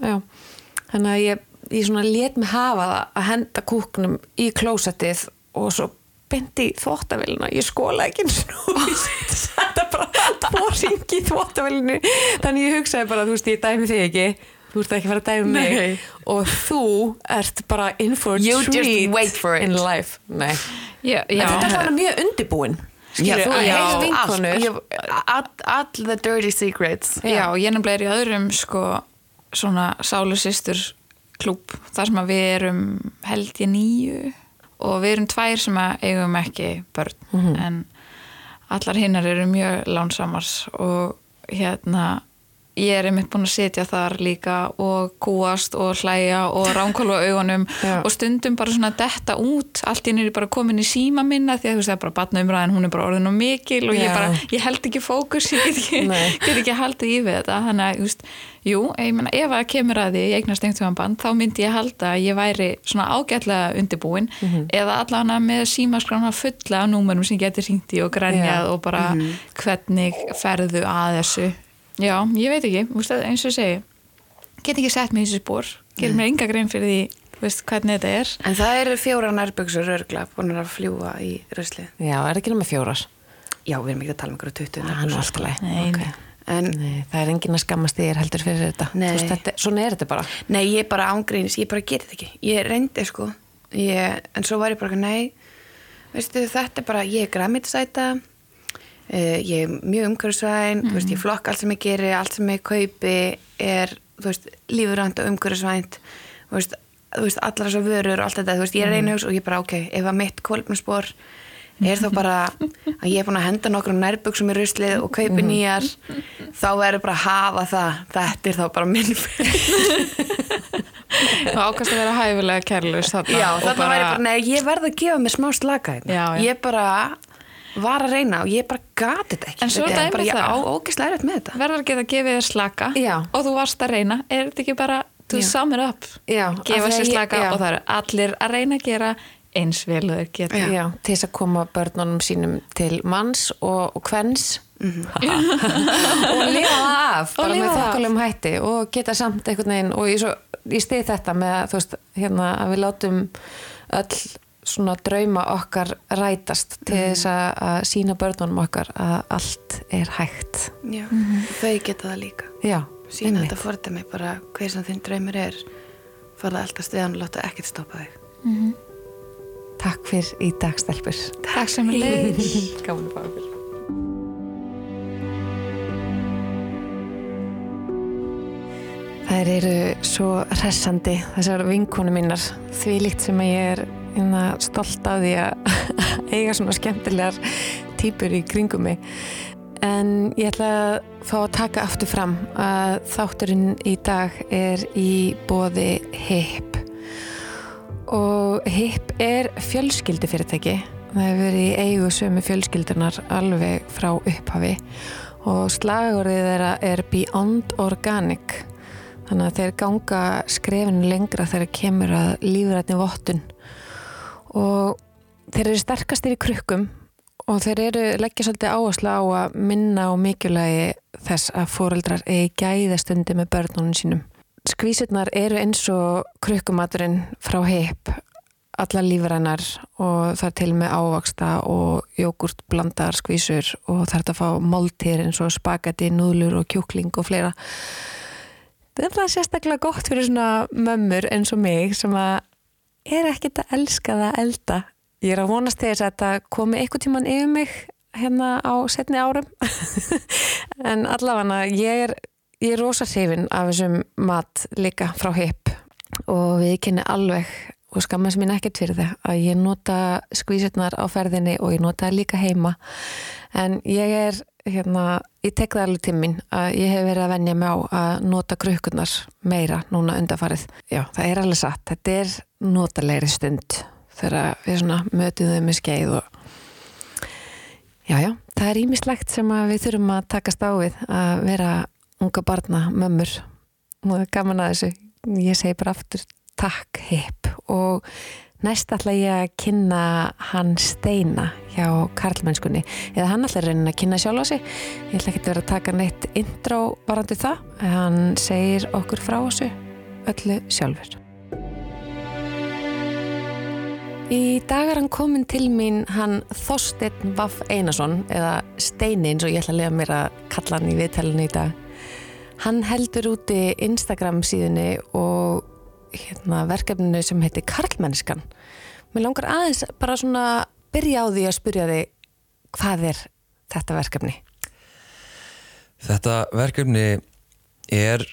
þannig að ég, ég svona let mig hafa það að henda kúknum í klósettið og svo beint í þvóttavélina ég skóla ekki *laughs* þetta bara tvo ringi í þvóttavélinu þannig ég hugsaði bara, þú veist, ég dæmi þig ekki. Þú ert ekki að fara að dæmi mig. Nei. og þú ert bara in for a treat wait for it. in life. Nei. já, en þetta er svona mjög undibúin Já, skilur, já, vinkonur. Ég- all, all the dirty secrets. Já, ég nefnilega er í öðrum sko svona sálusistur klúb þar sem að við erum held ég nýju og við erum tvær sem að eigum ekki börn. En allar hinnar eru mjög lánsamars og hérna ég er einmitt búin að sitja þar líka og kúast og hlæja og ránkólu á augunum og stundum bara svona detta út. Allt í nýri bara komin í síma minna því að þú veist það er bara batnaumræðin, hún er bara orðin og mikil og ég Já. bara, ég held ekki fókus ég get ekki, *laughs* get ekki haldið í við þetta. Þannig að, veist, jú, ég meina ef að kemur að því, ég eignast einhvern band þá myndi ég halda að ég væri svona ágætlega undirbúin eða allavega með símaskrána fulla af númerum sem getur hringt í og grænjað Já. og bara hvernig ferðu að þessu já, ég veit ekki, þú veist, eins og ég segi get ekki sett mig í þessu spór gerir mér enga grein fyrir því, þú veist, hvernig þetta er. En það eru fjóra nærböksur örgla búin að fljúa í rusli. já, er ekki nema fjórar? Já, við erum ekki að tala um einhverju 20 það er nú nærbuxur, alltaf leið Nei, okay. En Nei, það er enginn að skammast þér heldur fyrir þetta. Veist, þetta, svona er þetta bara. Nei, ég bara ángrínis, ég bara gerði þetta ekki. Ég reyndi sko, ég, en svo var ég bara, nei, veistu þetta er bara, ég er græmitsæta, uh, ég er mjög umhverfisvæn, þú veist, ég flokk allt sem ég geri, allt sem ég kaupi er, lífurand og umhverfisvænt, allar þessar vörur og allt þetta, veist, ég er einu hugsa og ég bara, ok, ef að mitt kolpnusspor er þá bara *laughs* að ég er búin að henda nokkrum nærbuksum í ruslið og kaupi nýjar þá verður bara að hafa það. Þetta er þá bara minn *laughs* og ákast að vera hæfilega kærlaus þarna Já, þarna væri bara, nei, ég verð að gefa mér smá slaka hérna. Já, já. Ég bara var að reyna og ég bara gati þetta ekki. En svo Þetta dæmi bara, ég það. á ógislega erfitt með þetta. verður að geta gefið þér slaka Já. og þú varst að reyna, er þetta ekki bara to Já. sum it up Já, gefa sér að ég- slaka já. og það eru allir að reyna að gera eins vel og þeir geta til þess að koma börnunum sínum til manns og, og hvens *laughs* og lifa það af bara lifa með þokkalum hætti og geta samt einhvern veginn og ég, ég stið þetta með að, þú veist, hérna, að við látum öll svona drauma okkar rætast til þess að, sína börnunum okkar að allt er hægt. Já, þau geta það líka. Já, Sína einmitt. þetta fórta mig bara hver sem þinn draumur er farða alltaf stiðan og láta ekkert stoppa þig. Takk fyrir í dagstelpur Takk sem er leið Gaman að fá okkur Þær eru svo hressandi, þessar vinkonu minnar, því líkt sem að ég er stolt af því að *laughs* eiga svona skemmtilegar týpur í kringum mig. En ég ætla að fá að taka aftur fram að þátturinn í dag er í bóði HIP. Og HIP er fjölskyldufyrirtæki. Það hefur verið í eigu sömu fjölskyldunar alveg frá upphafi. Og slagorðið þeirra er Beyond Organic. Þannig að þeir ganga skrefinu lengra þegar kemur að lífrætni vottun og þeir eru sterkastir í krukkum og þeir eru leggja svolítið áherslu á að minna á mikilvægi þess að fóreldrar eigi gæðastundi með börnunum sínum. Skvísurnar eru eins og krukkumaturinn frá heip alla lífrænar og það er til með ávaksta og jógurt blandar skvísur og það er að fá máltir eins og spagetti, núðlur og kjúkling og fleira. Þetta er sérstaklega gott fyrir svona mömmur eins og mig sem að er ekkert að elska það að elda. Ég er að vonast þess að þetta komi eitthvað tíman yfir mig hérna á setni árum. *laughs* En allavega ég er, ég er rosa hrifin af þessum mat líka frá hip. Og við kynni alveg og skammast mín ekkert fyrir það að ég nota skvísurnar á ferðinni og ég nota það líka heima. En ég er hérna, ég tek það alveg til mín að ég hef verið að venja mig á að nota krukkurnar meira núna undarfarið já, það er alveg satt, þetta er notalegri stund þegar við mötum þau með skeið og já, já, það er ímislegt sem við þurfum að takast á við að vera unga barna, mömmur. Og gaman að þessu. Ég segi bara aftur takk hip og næst ætla ég að kynna hann Steina hjá Karlmennskunni. Eða hann ætla að reyna að kynna sjálf á sig. Ég ætla ekki að vera að taka neitt intro varandi það, hann segir okkur frá þessu öllu sjálfur. Í dag er hann komin til mín hann Þorstein Vaff Einarsson eða Steini eins og ég ætla að lega mér að kalla hann í viðtælunni í dag. Hann heldur úti Instagram síðunni og hérna, verkefninu sem heitir Karlmennskan. Mér langar aðeins bara svona byrja á því að spyrja þig hvað er þetta verkefni? Þetta verkefni er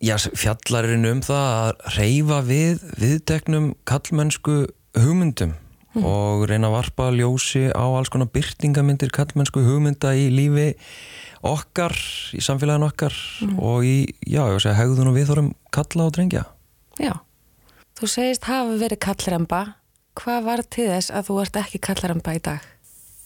já, fjallarinn um það að reyfa við viðteknum kallmennsku hugmyndum mm. og reyna að varpa ljósi á alls konar byrtingamindir kallmennsku hugmynda í lífi okkar, í samfélagin okkar mm. og í, já, ég segja, hegðun og viðþórum kalla og drengja. Já, þú segist hafa verið kallremba. Hvað var til þess að þú ert ekki kallremba í dag?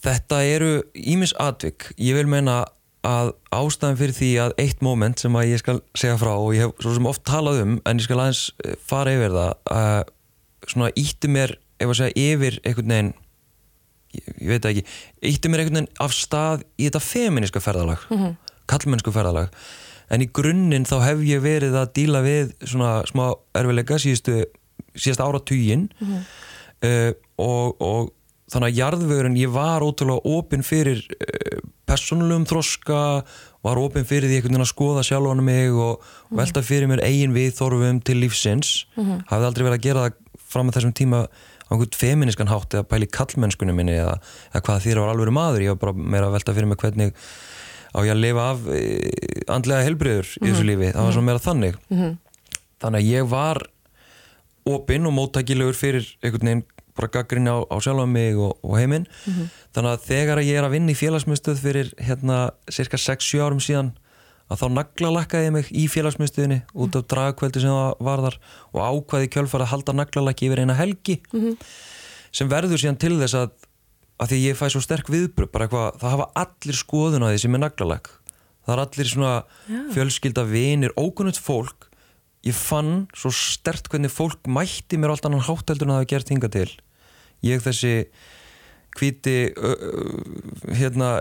Þetta eru ímis atvik. Ég vil meina að ástæðan fyrir því að eitt moment sem að ég skal segja frá og ég hef svo sem oft talað um en ég skal aðeins fara yfir það að svona ítti mér, ef að segja, yfir einhvern veginn ég, ég veit ekki, ítti mér einhvern veginn af stað í þetta feminiska ferðalag mm -hmm. kallmennsku ferðalag en í grunninn þá hef ég verið að díla við svona smá erfilega síðustu síðast ára týjin mm -hmm. uh, og, og þannig að jarðvegurinn, ég var ótrúlega opinn fyrir uh, personlegum þroska, var opinn fyrir því einhvern veginn að skoða sjálf hann mig og, og velta fyrir mér eigin við þorfum til lífsins, mm -hmm. hafði aldrei verið að gera það fram með þessum tíma á einhvern feminískan hátt eða pæli kallmennskunum minni eða, eða hvað þýra var alveg maður, ég var bara meira að velta fyrir mig hvernig á ég að lifa af e, andlega helbriður í þessu lífi, það var svona meira þannig. Mm -hmm. þannig að ég var opinn og móttækilegur fyrir einhvern veginn bara gaggrinni á, á sjálf mig og, og heiminn. Mm -hmm. þannig að þegar ég er að vinna í félagsmyndstöð fyrir hérna cirka 6-7 árum síðan að þá naglalakkaði ég mig í félagsmyndstöðinni út af dragkveldi sem það var þar og ákvaði kjölfar að halda naglalakki yfir eina helgi. Mm -hmm. sem verður síðan til þess að að því ég fæ svo sterk viðbröð bara eitthvað, það hafa allir skoðun á því sem er naglalakk það er allir svona Já. fjölskylda vinir, ókunnult fólk. Ég fann svo stert hvernig fólk mætti mér allt annan hátteldur en það hefði gert hinga til. Ég þessi hvíti hérna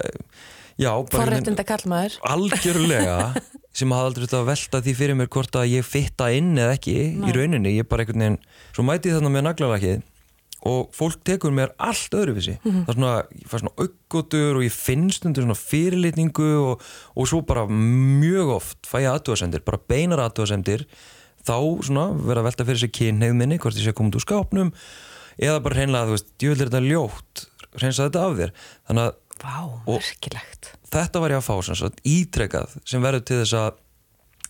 já, forrættinda kallmaður algjörlega *laughs* sem hafði aldrei þetta að velta því fyrir mér hvort að ég fitta inn eða ekki Nei. í rauninni, ég bara einhvern veginn svo mæti ég þarna með naglalakið og fólk tekur mér allt öðruvísi. Mm -hmm. það er svona, ég fær svona aukkotur og ég finnst undir svona fyrirlitningu og, og svo bara mjög oft fæ ég aðtúasendir, bara beinar aðtúasendir þá svona vera að velta fyrir sig kynneið minni, hvort ég sé komið úr skápnum eða bara hreinlega þú veist, djúvel er þetta ljótt hreinsa þetta af þér. Þannig að Vá, Þetta var ég að fá sem sagt ítrekað sem verður til þess að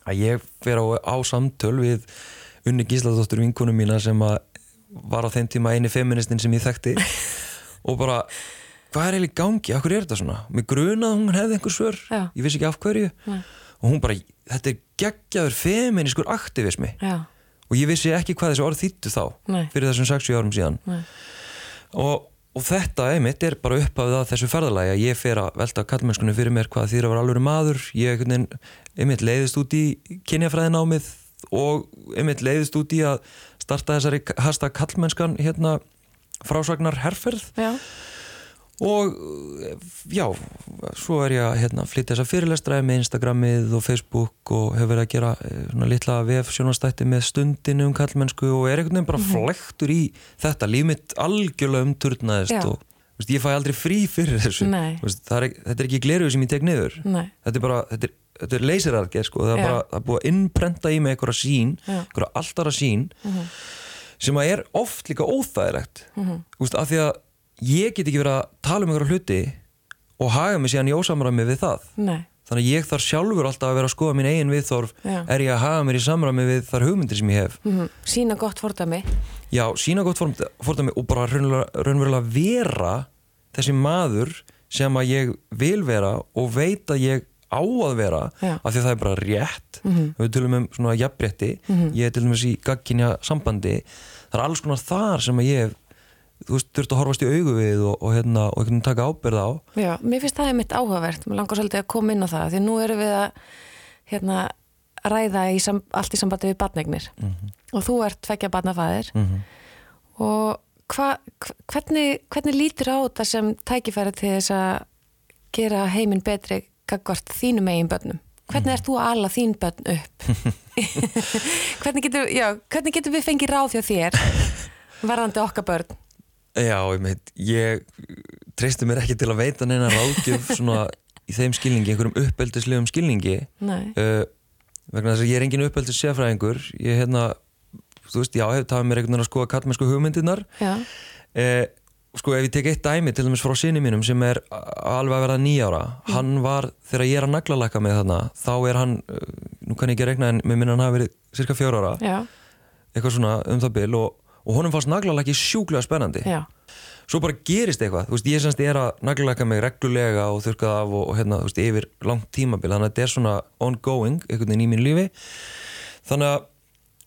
að ég fer á, á samtöl við unni gísladóttur vinkunum mína sem að var á þeim tíma eini feministin sem ég þekkti. *laughs* Og bara, hvað er eiginlega gangi? Hverju er þetta svona? Mér grunaði að hún hefði einhver svör, Já. ég vissi ekki af hverju. Nei. og hún bara, þetta er geggjaður feminískur aktivismi. Já, og ég vissi ekki hvað þessi orð þýttu þá Nei. fyrir þessum 60 árum síðan. Og, og þetta einmitt er bara uppafið að þessu ferðalagi að ég fer að velta kallmennskunni fyrir mér hvað þýr að vera alveg maður. Ég einmitt leiðist út í kynjafræðinámið og einmitt leiðist út í að starta þessari hashtag kallmennskan hérna frásagnar herferð. Já, og já, svo er ég að hérna, flytja þessa fyrirlestraði með Instagramið og Facebook og hefur verið að gera eh, svona litla vef sjónastætti með stundinu um kallmennsku og er einhvern veginn bara flektur í þetta, líf mitt algjörlega umturnaðist og ég fæ aldrei frí fyrir þessu. Er, þetta er ekki gleruð sem ég tek niður. Þetta er bara, þetta er, þetta er leysirargeð sko, það er bara, það er búið að innprenta í mig einhverja sín, einhverja alltara sín sem að er oft líka óþægilegt. Mhm. þú veist, af því að ég get ekki verið að tala um einhverja hluti og haga mig síðan í ósamræmi við það. Nei. Þannig að ég þarf sjálfur alltaf að vera að skoða mín eigin viðþorf Já. er ég að haga mér í samræmi við þar hugmyndir sem ég hef? Mm Sína gott fordæmi. Já, sína gott fordæmi og bara raunverulega vera þessi maður sem að ég vil vera og veit að ég á að vera Já. af því að það er bara rétt. Mhm. við tölum um svona jafnrétti ég er til dæmis í gagginja sambandi það er alls konar þar sem að ég þú veist, þurft að horfast í augu við og, og, hérna, og einhvern veginn taka ábyrð á. Já, mér finnst það einmitt áhugavert. Mér langar svolítið að koma inn á það því nú erum við að hérna, ræða í sam, allt í sambandi við batnegnir og þú ert tveggja batnafæðir Mhm. og hva, hvernig, hvernig lítur á þetta sem tækifæri til þess að gera heiminn betri gagvart þínum eigin börnum. Hvernig ert þú að ala þín börn upp? *laughs* Hvernig getur, já, hvernig getur við fengið ráð hjá þér varðandi okkar börn? Já, ég meit, ég treysti mér ekki til að veita neina ráðgjöf svona í þeim skilningi, einhverjum uppeldislegum skilningi. Uh, vegna þess að ég er engin uppeldis sérfræðingur ég hérna, þú veist, já, hef tafið mér einhvern veginn að skoða kallmennsku hugmyndirnar. Uh, sko, ef ég tek eitt dæmi til dæmis frá sinni mínum sem er alveg að verða nýjára hann var, þegar ég er að naglalakka með þarna þá er hann, uh, nú kann ég ekki rekna en með minna hann hafi verið cirka fjóra ára. Já, eitthvað svona um það bil og, og honum fannst naglalakki sjúklega spennandi. Já. Svo bara gerist eitthvað, þú veist, ég semst er að naglalaka mig reglulega og þurkað af og, og hérna, þú veist, yfir langt tímabil þannig að þetta er svona ongoing, einhvern veginn í mínu lífi. Þannig að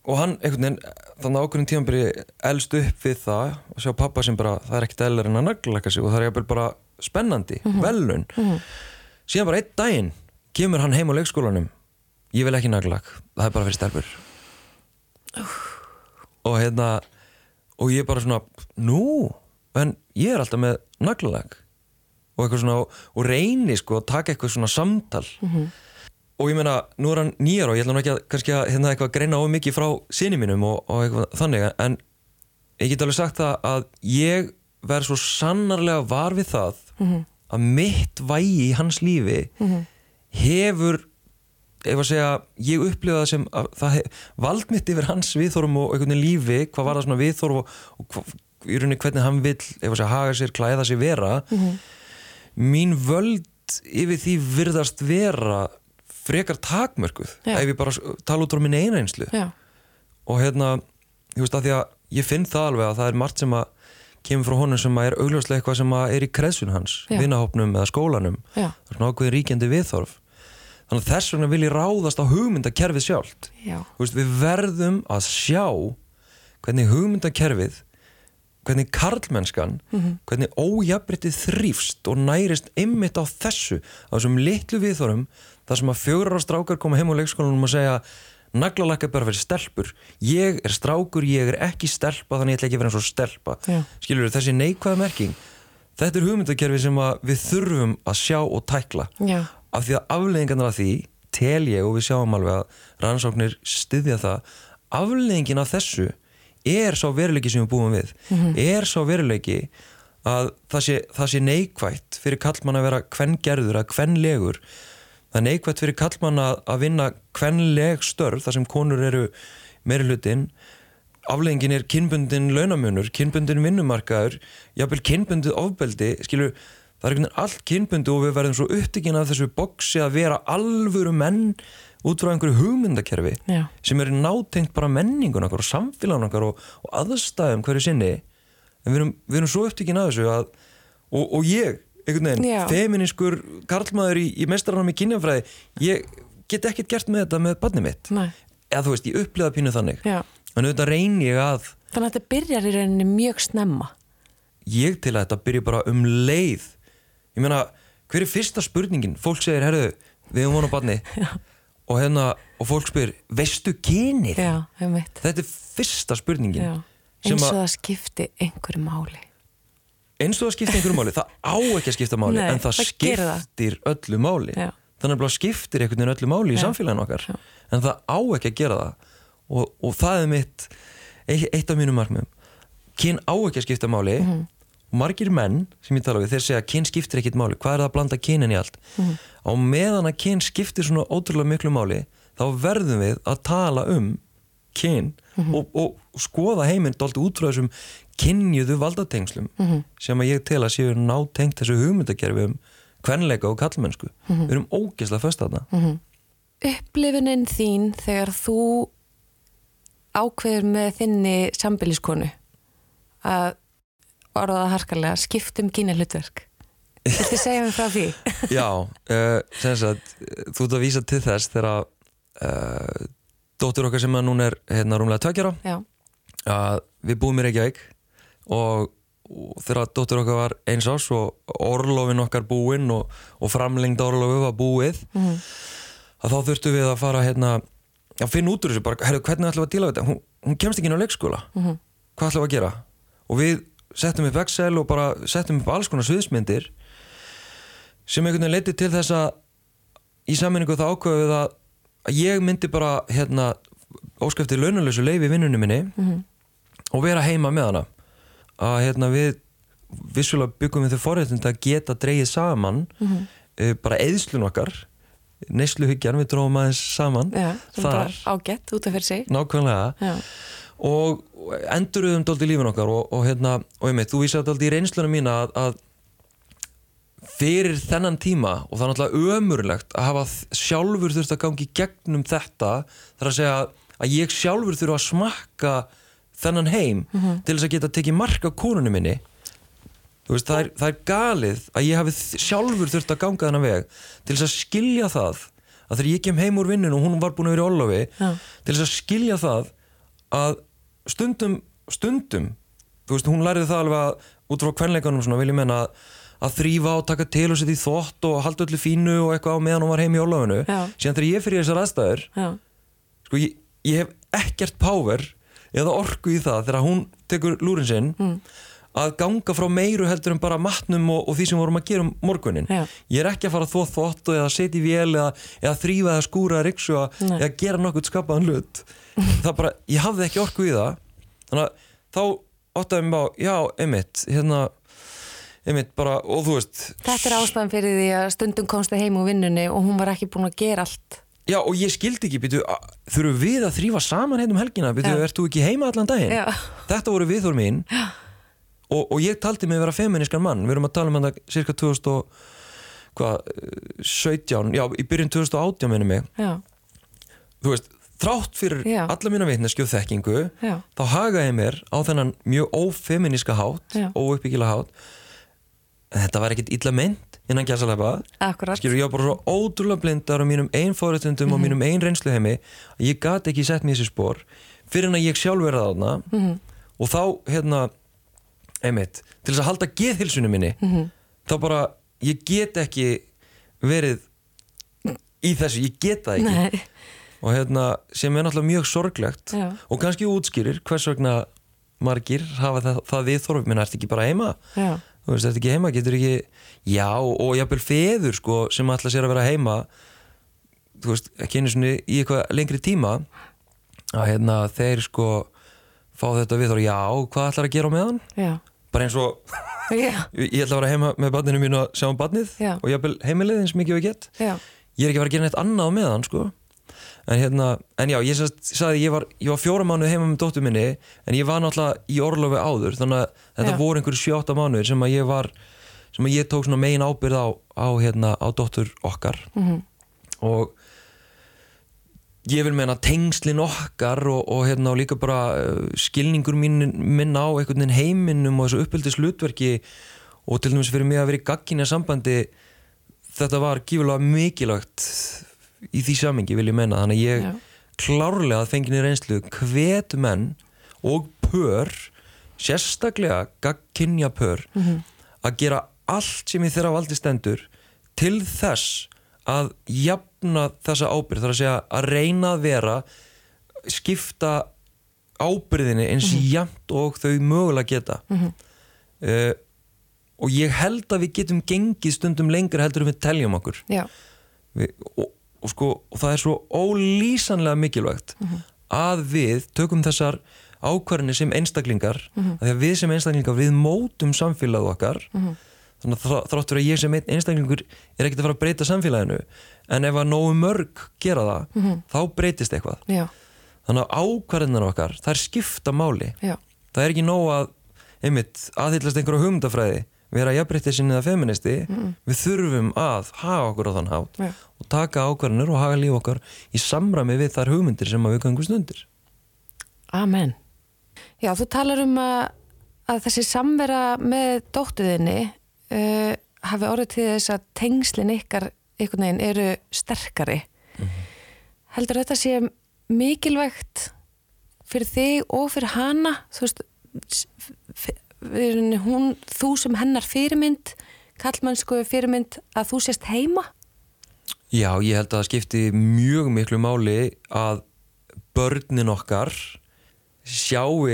og hann, einhvern veginn, þannig ákveðin tímabili elst upp við það og sjá pappa sem bara, það er ekkert eðlar en að naglalaka sig og það er bara spennandi velun, síðan bara einn daginn kemur hann heim á leikskólanum. Ég vil ekki naglalak, það er bara fyrir stelpur. Og hérna og ég bara svona, nú? En ég er alltaf með naglalag og eitthvað svona og reyni sko að taka eitthvað svona samtal og ég meina, nú er hann nýjar og ég ætla nú ekki að kannski að hérna eitthvað greina of mikið frá sinni mínum og, og eitthvað þannig en ég get alveg sagt það að ég verð svo sannarlega var við það að mitt vægi í hans lífi hefur ef að segja, ég upplifa það sem að það hef, vald mitt yfir hans viðþórum og einhvern veginn lífi, hvað var það svona viðþórum og, og hva, í rauninni hvernig hann vill ef að segja, haga sér, klæða sér vera. Mín völd yfir því virðast vera frekar takmörkuð Já. ef ég bara tala út frá minni einreinslu og hérna, ég veist að því að ég finn það alveg að það er margt sem að kemur frá honum sem að er augljóslega eitthvað sem að er í kreðsun hans, Já. vinahópnum eða skólanum. Já, það er svona ákveðin ríkjandi viðþorf þannig að þess vegna vil ég ráðast á hugmyndakerfið sjálft. Já, Þú veist, við verðum að sjá hvernig hugmyndakerfið hvernig karlmennskan hvernig ójafnbryttið þrýfst og nærist einmitt á þessu á þessum litlu viðþorum þar sem að fjórar á strákar koma heim á leikskólanum og segja naglalakka bara fyrir stelpur. Ég er strákur, ég er ekki stelpa þannig ég ætla ekki að vera eins og stelpa. Já. skilur þessi neikvæða merking þetta er hugmyndakerfi sem við þurfum að sjá og tækla. Já, af því að afleðingarnar af því tel ég og við sjáum alveg að rannsóknir styðja það afleðingin af þessu er sá veruleiki sem við búum við. Er sá veruleiki að það sé, það sé neikvætt fyrir kallmann að vera kvengerður að kvenlegur það er neikvætt fyrir kallmann að, vinna kvenleg störf þar sem konur eru meiri hlutin afleggingin er kynbundin launamunur, kynbundin vinnumarkaður jafnvel kynbundið ofbeldi. Skilur, það er einhvern veginn allt kynbundi og við verðum svo upptikinn af þessu boksi að vera alvöru menn út frá einhverju hugmyndakerfi Já. sem er nátengt bara menningun okkar og samfélagun okkar og, og aðstæðum hverju sinni. En við erum, við erum svo upptíkin að þessu að, og, og ég, einhvern veginn feminískur karlmaður í, í mestaranum í kynjafræði ég get ekkert gert með þetta með barnið mitt Nei. eða þú veist, ég upplifa pínu þannig Já. en auðvitað reyni ég að Þannig að þetta byrjar í rauninni mjög snemma. ég til að þetta byrja bara um leið ég meina, hver er fyrsta spurningin fólk segir, herðu, við erum vona á barni *laughs* og hérna, og fólk spyr veistu kynið? Já, þetta er fyrsta spurningin Eins og að, það skipti einhverju máli. Eins og það skiptir einhverju máli það á ekki að skipta máli, Nei, en það, það gerir það. skiptir öllu máli Já. þannig að það skiptir einhvern veginn öllu máli í Já. samfélaginu okkar Já. en það á ekki að gera það og, og það er mitt eitt, eitt af mínum markmiðum kyn á ekki að skipta máli Mhm. og margir menn sem ég tala við þeir segja að kyn skiptir ekkit máli hvað er það að blanda kynin í allt Mhm. á meðan að kyn skiptir svona ótrúlega miklu máli þá verðum við að tala um kyn Mhm. og, og skoða heiminn dálítið út frá þessum kynjuðu valdatengslum Mhm. sem að ég tel að séu nátengt þessu hugmyndakerfi um kvenleika og kallmennsku Mhm. við erum ógeðslega föst þarna Upplifunin þín þegar þú ákveður með þinni sambiliskonu að orðaða harkalega skiptum kynja hlutverk. Viltu segja mér frá því? *laughs* Já, uh, sem sagt þú ert að vísa til þess þegar uh, dóttur okkar sem að núna er hérna rúmlega Já. að við búum í Reykjavík og, og þegar dóttur okkar var eins ás og orlofin okkar búinn og, og framlengd orlofi var búið Mhm. að þá þurftum við að fara hérna að finna út úr þessu bara, herru, hvernig ætlum við að díla við þetta hún, hún kemst ekki inn á leikskóla Mhm. hvað ætlum við að gera og við settum upp Excel og bara settum upp alls konar sviðsmyndir sem einhvern veginn leiti til þess að í sammenningu það ákveðu við að, ég myndi bara hérna óskæfti launalösu leifi í vinnunni minni Mhm. og vera heima með hana að hérna við vissulega byggum við þau forréttind að geta dreigið saman Mhm. uh, bara eðslun okkar neysluhyggjan, við dróðum aðeins saman Já, Þar. ágætt út af fyrir sig. nákvæmlega Já. og enduröðum dálítið lífin okkar og, og hérna, og ég meit, þú vísaði dálítið í reynsluna mína að, að fyrir þennan tíma og það er náttúrulega ömurlegt að hafa sjálfur þurft að gangi gegnum þetta þar að segja að ég sjálfur þurfa að smakka þennan heim til þess að geta tekið mark á konunni minni veist, það, er, það er galið að ég hafi sjálfur þurft að ganga þennan veg til þess að skilja það að þegar ég kem heim úr vinnun og hún var búin að vera í Ólofi Já. til þess að skilja það að stundum, stundum þú veist, hún lærið það alveg að út frá kvenleikanum svona vil ég menna að, að þrýfa og taka til og setja í þvott og halda öllu fínu og eitthvað á meðan hún var heim í Ólofinu Já. síðan þegar ég fyrir þessar aðstæður sko, ég, ég hef ekkert power eða orku í það þegar hún tekur lúrin sinn Mm. að ganga frá meiru heldur en bara matnum og, og því sem vorum að gera um morgunin Já. ég er ekki að fara að þvott og eða setja í vél eða, eða þrýfa eða skúra eða riksu eða gera nokkuð skapaðan hlut *laughs* það bara, ég hafði ekki orku í það þannig að þá áttaði mig á, já, einmitt hérna, einmitt bara, og þú veist Þetta er ástæðan fyrir því að stundum komst það heim úr vinnunni og hún var ekki búin að gera allt. Já, og ég skildi ekki, býtu, þurfum við að þrýfa saman hérna um helgina, býtu, Já. ert þú ekki heima allan daginn? Já. þetta voru viðhór mín og, og ég taldi mig að vera feminískan mann við erum að tala um þetta cirka 2000 og, hvað, eh, 17 já, í byrjun 2018 minnum mig Já. þú veist, þrátt fyrir Já. alla mína vitneski og þekkingu Já. þá hagaði mér á þennan mjög ófeminíska hátt Já. óuppbyggilega hátt þetta var ekkit illa mynd innan gæsalega skilur ég var bara svo ótrúlega blindar á mínum einn fórættundum og mínum einn reynsluheimi að ég gat ekki sett mér þessi spór fyrir en að ég sjálf verða þarna Mhm. og þá hérna einmitt, til þess að halda geðhilsunum minni Mhm. þá bara ég get ekki verið í þessu, ég get það ekki Nei. og hérna sem er náttúrulega mjög sorglegt Já. og kannski útskýrir hvers vegna margir hafa það, það viðþorf minna, ertu ekki bara heima Já. Þú veist, ertu ekki heima, getur ekki já, og jafnvel feður sko, sem ætla sér að vera heima þú veist, ekki einu svona í eitthvað lengri tíma að hérna, þeir sko fá þetta viðþorf, já, hvað ætlar að gera á meðan Já. bara eins og *laughs* *laughs* ég ætla að vera heima með barninu mínu að sjá um barnið Já. og jafnvel heimilið eins mikið og ég get Já. ég er ekki að fara að gera neitt annað á meðan sko. En hérna, en já, ég sagði ég var, ég var fjóra mánuð heima með dóttur minni en ég var náttúrulega í orlofi áður þannig að þetta Já. voru einhverju sjóta mánuðir sem að ég var sem að ég tók svona megin ábyrð á, á hérna, á dóttur okkar Mhm. og ég vil meina tengslin okkar og, og hérna og líka bara uh, skilningur mín, minn á einhvern veginn heiminum og þessu uppbyldis hlutverki og til dæmis fyrir mig að vera í gagginja sambandi þetta var gífulega mikilvægt í því samengi vil ég meina. Þannig að ég Já. klárlega að fenginni reynslu hvet menn og pör sérstaklega gagginja pör að gera allt sem í þeirra valdi stendur til þess að jafna þessa ábyrð þar að segja að reyna að vera skipta ábyrðinni eins jafnt og þau mögulega geta. Uh, og ég held að við getum gengið stundum lengur heldur en við teljum okkur. Við, og, og, sko, og það er svo ólýsanlega mikilvægt að við tökum þessar ákvarðinni sem einstaklingar mm að því að við sem einstaklingar við mótum samfélag okkar. Þannig að þrá- þrátt fyrir að ég sem einstaklingur er ekkert að fara að breyta samfélaginu en ef að nógu mörg gera það þá breytist eitthvað. Já, þannig að ákvarðinar okkar það er skipta máli. Já, það er ekki nóg að einmitt aðhyllast einhverja hugmyndafræði vera jafnbreytið sinni eða feministi við þurfum að haga okkur á þann hátt Já. og taka ákvarðanir og haga líf okkar í samræmi við þær hugmyndir sem að við gangum stundir amen. Já, þú talar um að, að þessi samvera með dóttuðinni uh, hafi orðið til þess að tengslin ykkar einhvern veginn eru sterkari. Heldur þetta sé mikilvægt fyrir þig og fyrir hana? Þú veist hún, þú sem hennar fyrirmynd kallmannsku fyrirmynd að þú sést heima? Já, ég held að það skipti mjög miklu máli að börnin okkar sjáu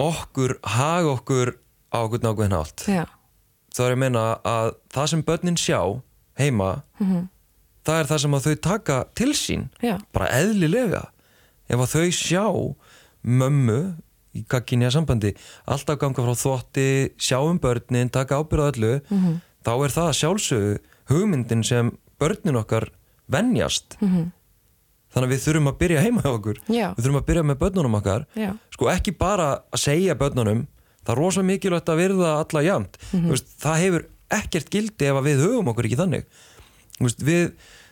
okkur, haga okkur á okkur nákvæðin Já, þá er ég að meina að það sem börnin sjá heima það er það sem þau taka til sín já, bara eðlilega. Ef þau sjá mömmu í gagginja sambandi alltaf ganga frá þvotti, sjá um börnin taka ábyrða öllu. Þá er það sjálfsögðu hugmyndin sem börnin okkar venjast. Þannig að við þurfum að byrja heima hjá okkur. Já. við þurfum að byrja með börnunum okkar. Já, sko ekki bara að segja börnunum það er rosa mikilvægt að virða alla jæmt mm veist, það hefur ekkert gildi ef að við höfum okkur ekki þannig. Við,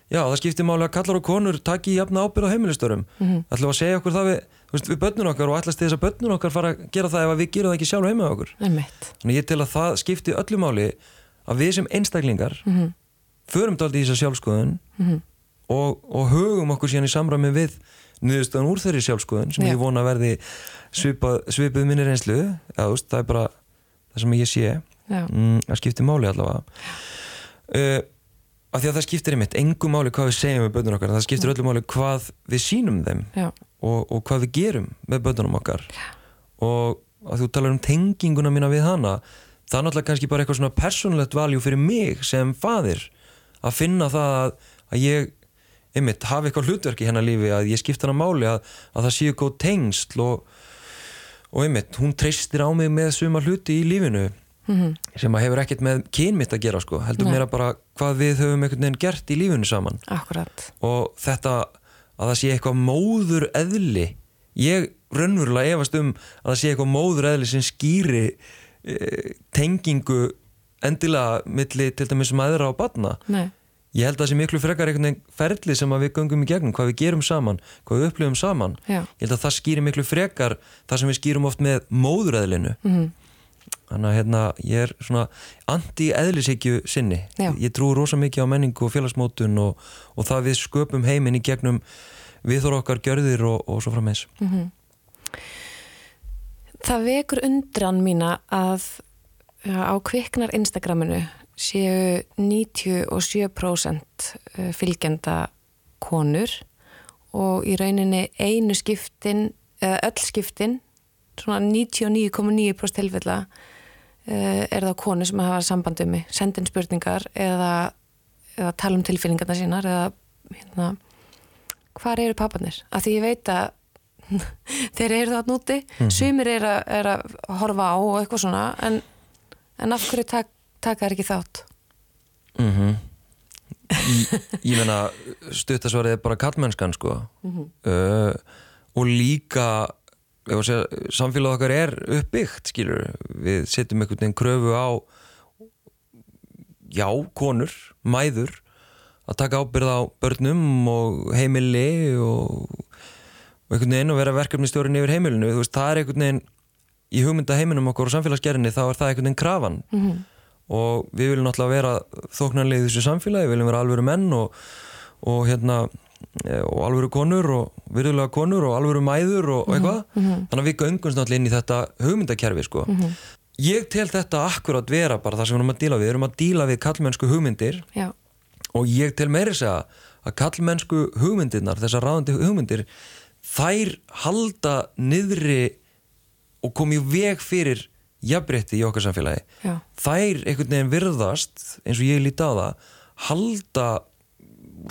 já það skiptir máli að kallar og konur taki jafna ábyrð á heimilistörum mm ætlum við að segja okkur það við, veist, við börnun okkar og ætlast þess að börnun okkar fara að gera það ef við gerum það ekki sjálf heima hjá okkur. Þannig ég tel að það skipti öllu máli að við sem einstaklingar förum daldi í þessa sjálfskoðun og, og hugum okkur síðan í samræmi við niðurstöðan úr þeirri sjálfskoðun sem Já. ég vona verði svipað, svipuð minni reynslu. Þú veist, það er bara það sem ég sé. Já. mm, að skipti máli allavega. Uh, af því að það skiptir einmitt engu máli hvað við segjum með börnun okkar það skiptir öllu máli hvað við sínum þeim Já, og, og hvað við gerum með börnunum okkar. Og að þú talar um tenginguna mína við hana það er náttúrulega kannski bara eitthvað svona persónulegt valjú fyrir mig sem faðir að finna það að, að ég einmitt hafi eitthvað hlutverk í hennar lífi að ég skipta hana máli að, að það séu góð tengsl og, og einmitt hún treystir á mig með suma hluti í lífinu sem að hefur ekkert með kynmitt að gera sko, heldur Nei. meira bara hvað við höfum einhvern veginn gert í lífinu saman. Akkurat. Og þetta að það sé eitthvað móður eðli ég raunverulega efast um að það sé eitthvað móður eðli sem skýri e, tengingu endilega milli til dæmis maðura og batna Nei, ég held að það sé miklu frekar einhvern veginn ferli sem að við göngum í gegnum, hvað við gerum saman hvað við upplifum saman. Já. ég held að það skýri miklu frekar það sem við skýrum oft með móðureðlinu Mhm. Þannig að hérna ég er svona anti-eðlisíkju sinni. Já. ég trúi rosa mikið á menningu og félagsmótun og, og það við sköpum heiminn í gegnum viðhóra okkar gjörðir og, og svo frammeins Það vekur undran mína að á kviknar Instagraminu séu 97% fylgjenda konur og í rauninni einu skiptin, öll skiptin, svona 99,9% tilfella eh, er það konur sem hafa samband um mig, sendin spurningar eða, eða tala um tilfinningarna sínar eða hérna, hvar eru pappanir? Af því ég veit að *laughs* þeir eru það núti sumir eru að, er að horfa á og eitthvað svona en, en af hverju tak, taka þær ekki þátt? Mm ég meina stuttasvarið er bara kallmennskan sko. Uh, og líka samfélag okkar er uppbyggt skilur, við setjum einhvern veginn kröfu á já, konur, mæður að taka ábyrð á börnum og heimili og, og einhvern veginn og vera verkefnistjórin yfir heimilinu, veist, það er einhvern veginn í hugmynda heiminum okkur og samfélagsgerðinni þá er það einhvern veginn krafan. Mhm. og við viljum náttúrulega vera þóknanlega í þessu samfélagi, við viljum vera alvöru menn og, og hérna og alvöru konur og virðulega konur og alvöru mæður og, og eitthvað. þannig að við göngumst náttúrulega inn í þetta hugmyndakerfi sko. ég tel þetta akkurat vera bara það sem við erum að díla við. Við erum að díla við kallmennsku hugmyndir Já, og ég tel meiri segja að kallmennsku hugmyndirnar, þessar ráðandi hugmyndir þær halda niðri og komi veg fyrir jafnrétti í okkar samfélagi. Já, þær einhvern veginn virðast eins og ég líti á það halda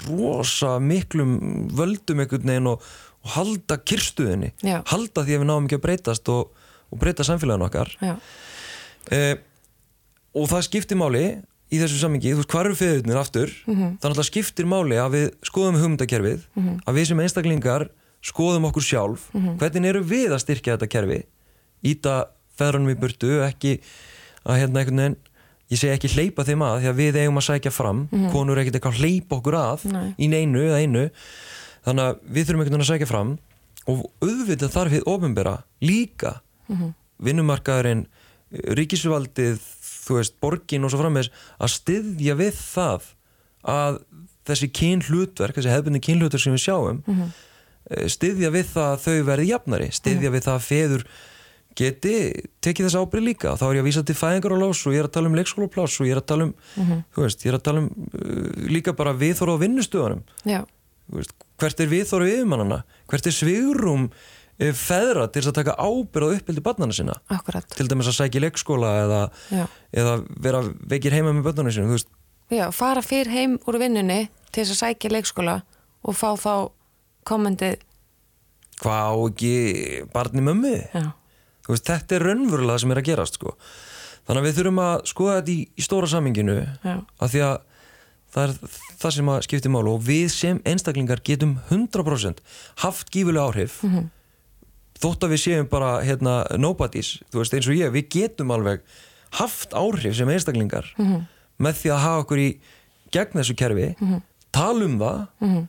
rosa miklum völdum einhvern veginn og, og halda kirstuðinni Já. halda því að við náum ekki að breytast og, og breyta samfélagin okkar. Eh, og það skiptir máli í þessu sammingi, þú veist, hvað eru feðurnir aftur? Mhm. þannig að það skiptir máli að við skoðum hugmyndakerfið, að við sem einstaklingar skoðum okkur sjálf. Mhm. hvernig eru við að styrkja þetta kerfi? Íta feðrunum í burtu ekki að hérna einhvern veginn ég segi ekki hleypa þeim að því að við eigum að sækja fram konur er ekkert eitthvað að hleypa okkur að Mhm. Nei. í neinu eða einu þannig að við þurfum veginn að sækja fram og auðvitað þarf við ofinbera líka Mhm. vinnumarkaðurinn ríkisvaldið, þú veist, borgin og svo frammeðis að styðja við það að þessi kynhlutverk, þessi hefðbunni kynhlutverk sem við sjáum Mhm. eh, styðja við það að þau verði jafnari styðja við það að feður geti tekið þess ábyrð líka. Þá er ég að vísa til fæðingar og lás og ég er að tala um leikskólapláss og ég er að tala um, þú veist, ég er að tala um uh, líka bara viðþóra á vinnustöðunum. Veist, hvert er viðþóra yfirmannana hvert er svigrum feðra til þess að taka ábyrð á uppbyldi barnana sinna? Akkurat. Til dæmis að sækja í leikskóla eða, eða vera veikir heima með þú veist, já fara fyrr heim úr vinnunni til þess að sækja í leikskóla og fá þá kommentið hvað á ekki barni mömmu? Já, veist, þetta er raunverulega sem er að gerast sko. þannig að við þurfum að skoða þetta í, í stóra saminginu já, af því að það er það sem að skipti málu og við sem einstaklingar getum 100% haft gífulega áhrif þótt að við séum bara hérna, nobodies, þú veist eins og ég við getum alveg haft áhrif sem einstaklingar með því að hafa okkur í gegn þessu kerfi tala um það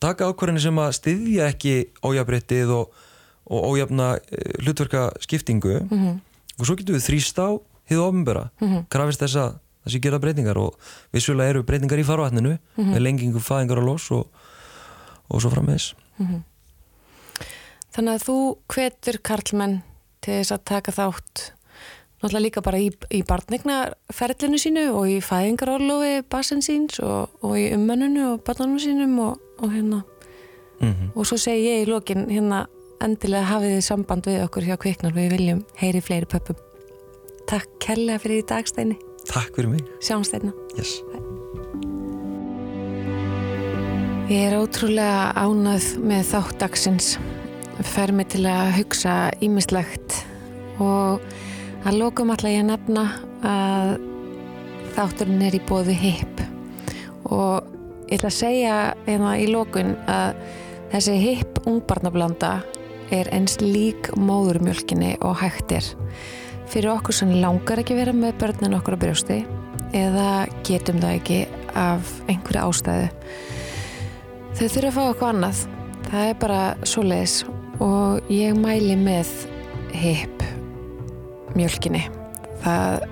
taka ákvarðinni sem að styðja ekki ójafréttið og, og ójafna uh, hlutverka skiptingu og svo getum við þrýst á hið ofnbera, krafist þess að sé gera breytingar og vissulega eru breytingar í farvatninu með lengingu fæðingar og los og, og svo frammeðis Þannig að þú hvetur karlmenn til þess að taka þátt náttúrulega líka bara í, í barnegnaferlinu sínu og í fæðingarólofi bassin síns og, og í ummannunu og barnanum sínum og, og hérna. Mm og svo segi ég í lokin hérna endilega hafið þið samband við okkur hjá kviknar við viljum heyri fleiri pöppum. Takk kærlega fyrir í dagstæni Takk fyrir mig. Sjáumst einna yes. Ég er ótrúlega ánað með þátt dagsins. Fer mig til að hugsa ímislegt og að lokum ætla ég að nefna að þátturinn er í bóði hip. Og ég ætla að segja hérna í lokun að þessi hip ungbarnablanda er eins lík móðurmjölkinni og hægt er. Fyrir okkur sem langar ekki vera með börnin okkur á brjósti eða getum það ekki af einhverju ástæðu. Þau þurfa að fá eitthvað annað. Það er bara svoleiðis og ég mæli með hip mjölkinni það,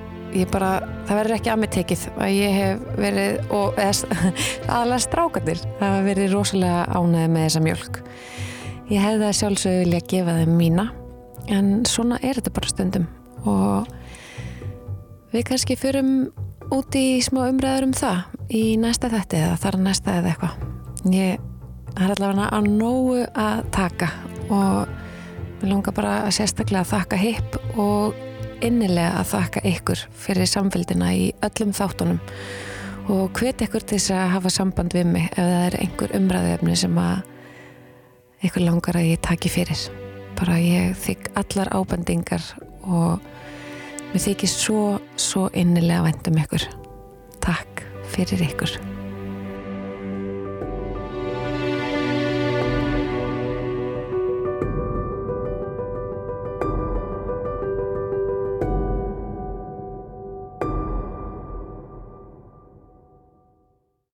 það verður ekki að mig tekið að ég hef verið og eða, *laughs* aðalega strákandir það verið rosalega ánæði með þessa mjölk ég hefði það sjálfsögðu vilja að gefa þeim mína en svona er þetta bara stundum. Og við kannski förum út í smá umræður um það í næsta þætti eða þar næsta eða eitthvað. Ég er allavega að nógu að taka og mér langar bara að sérstaklega að þakka hipp og innilega að þakka ykkur fyrir samfélgina í öllum þáttunum. Og hvet ykkur til þess að hafa samband við mig ef það er einhver umræðuefni sem að ykkur langar að ég taki fyrir. Bara ég þykk allar ábendingar og mér þykir svo, svo innilega vænt um ykkur. Takk fyrir ykkur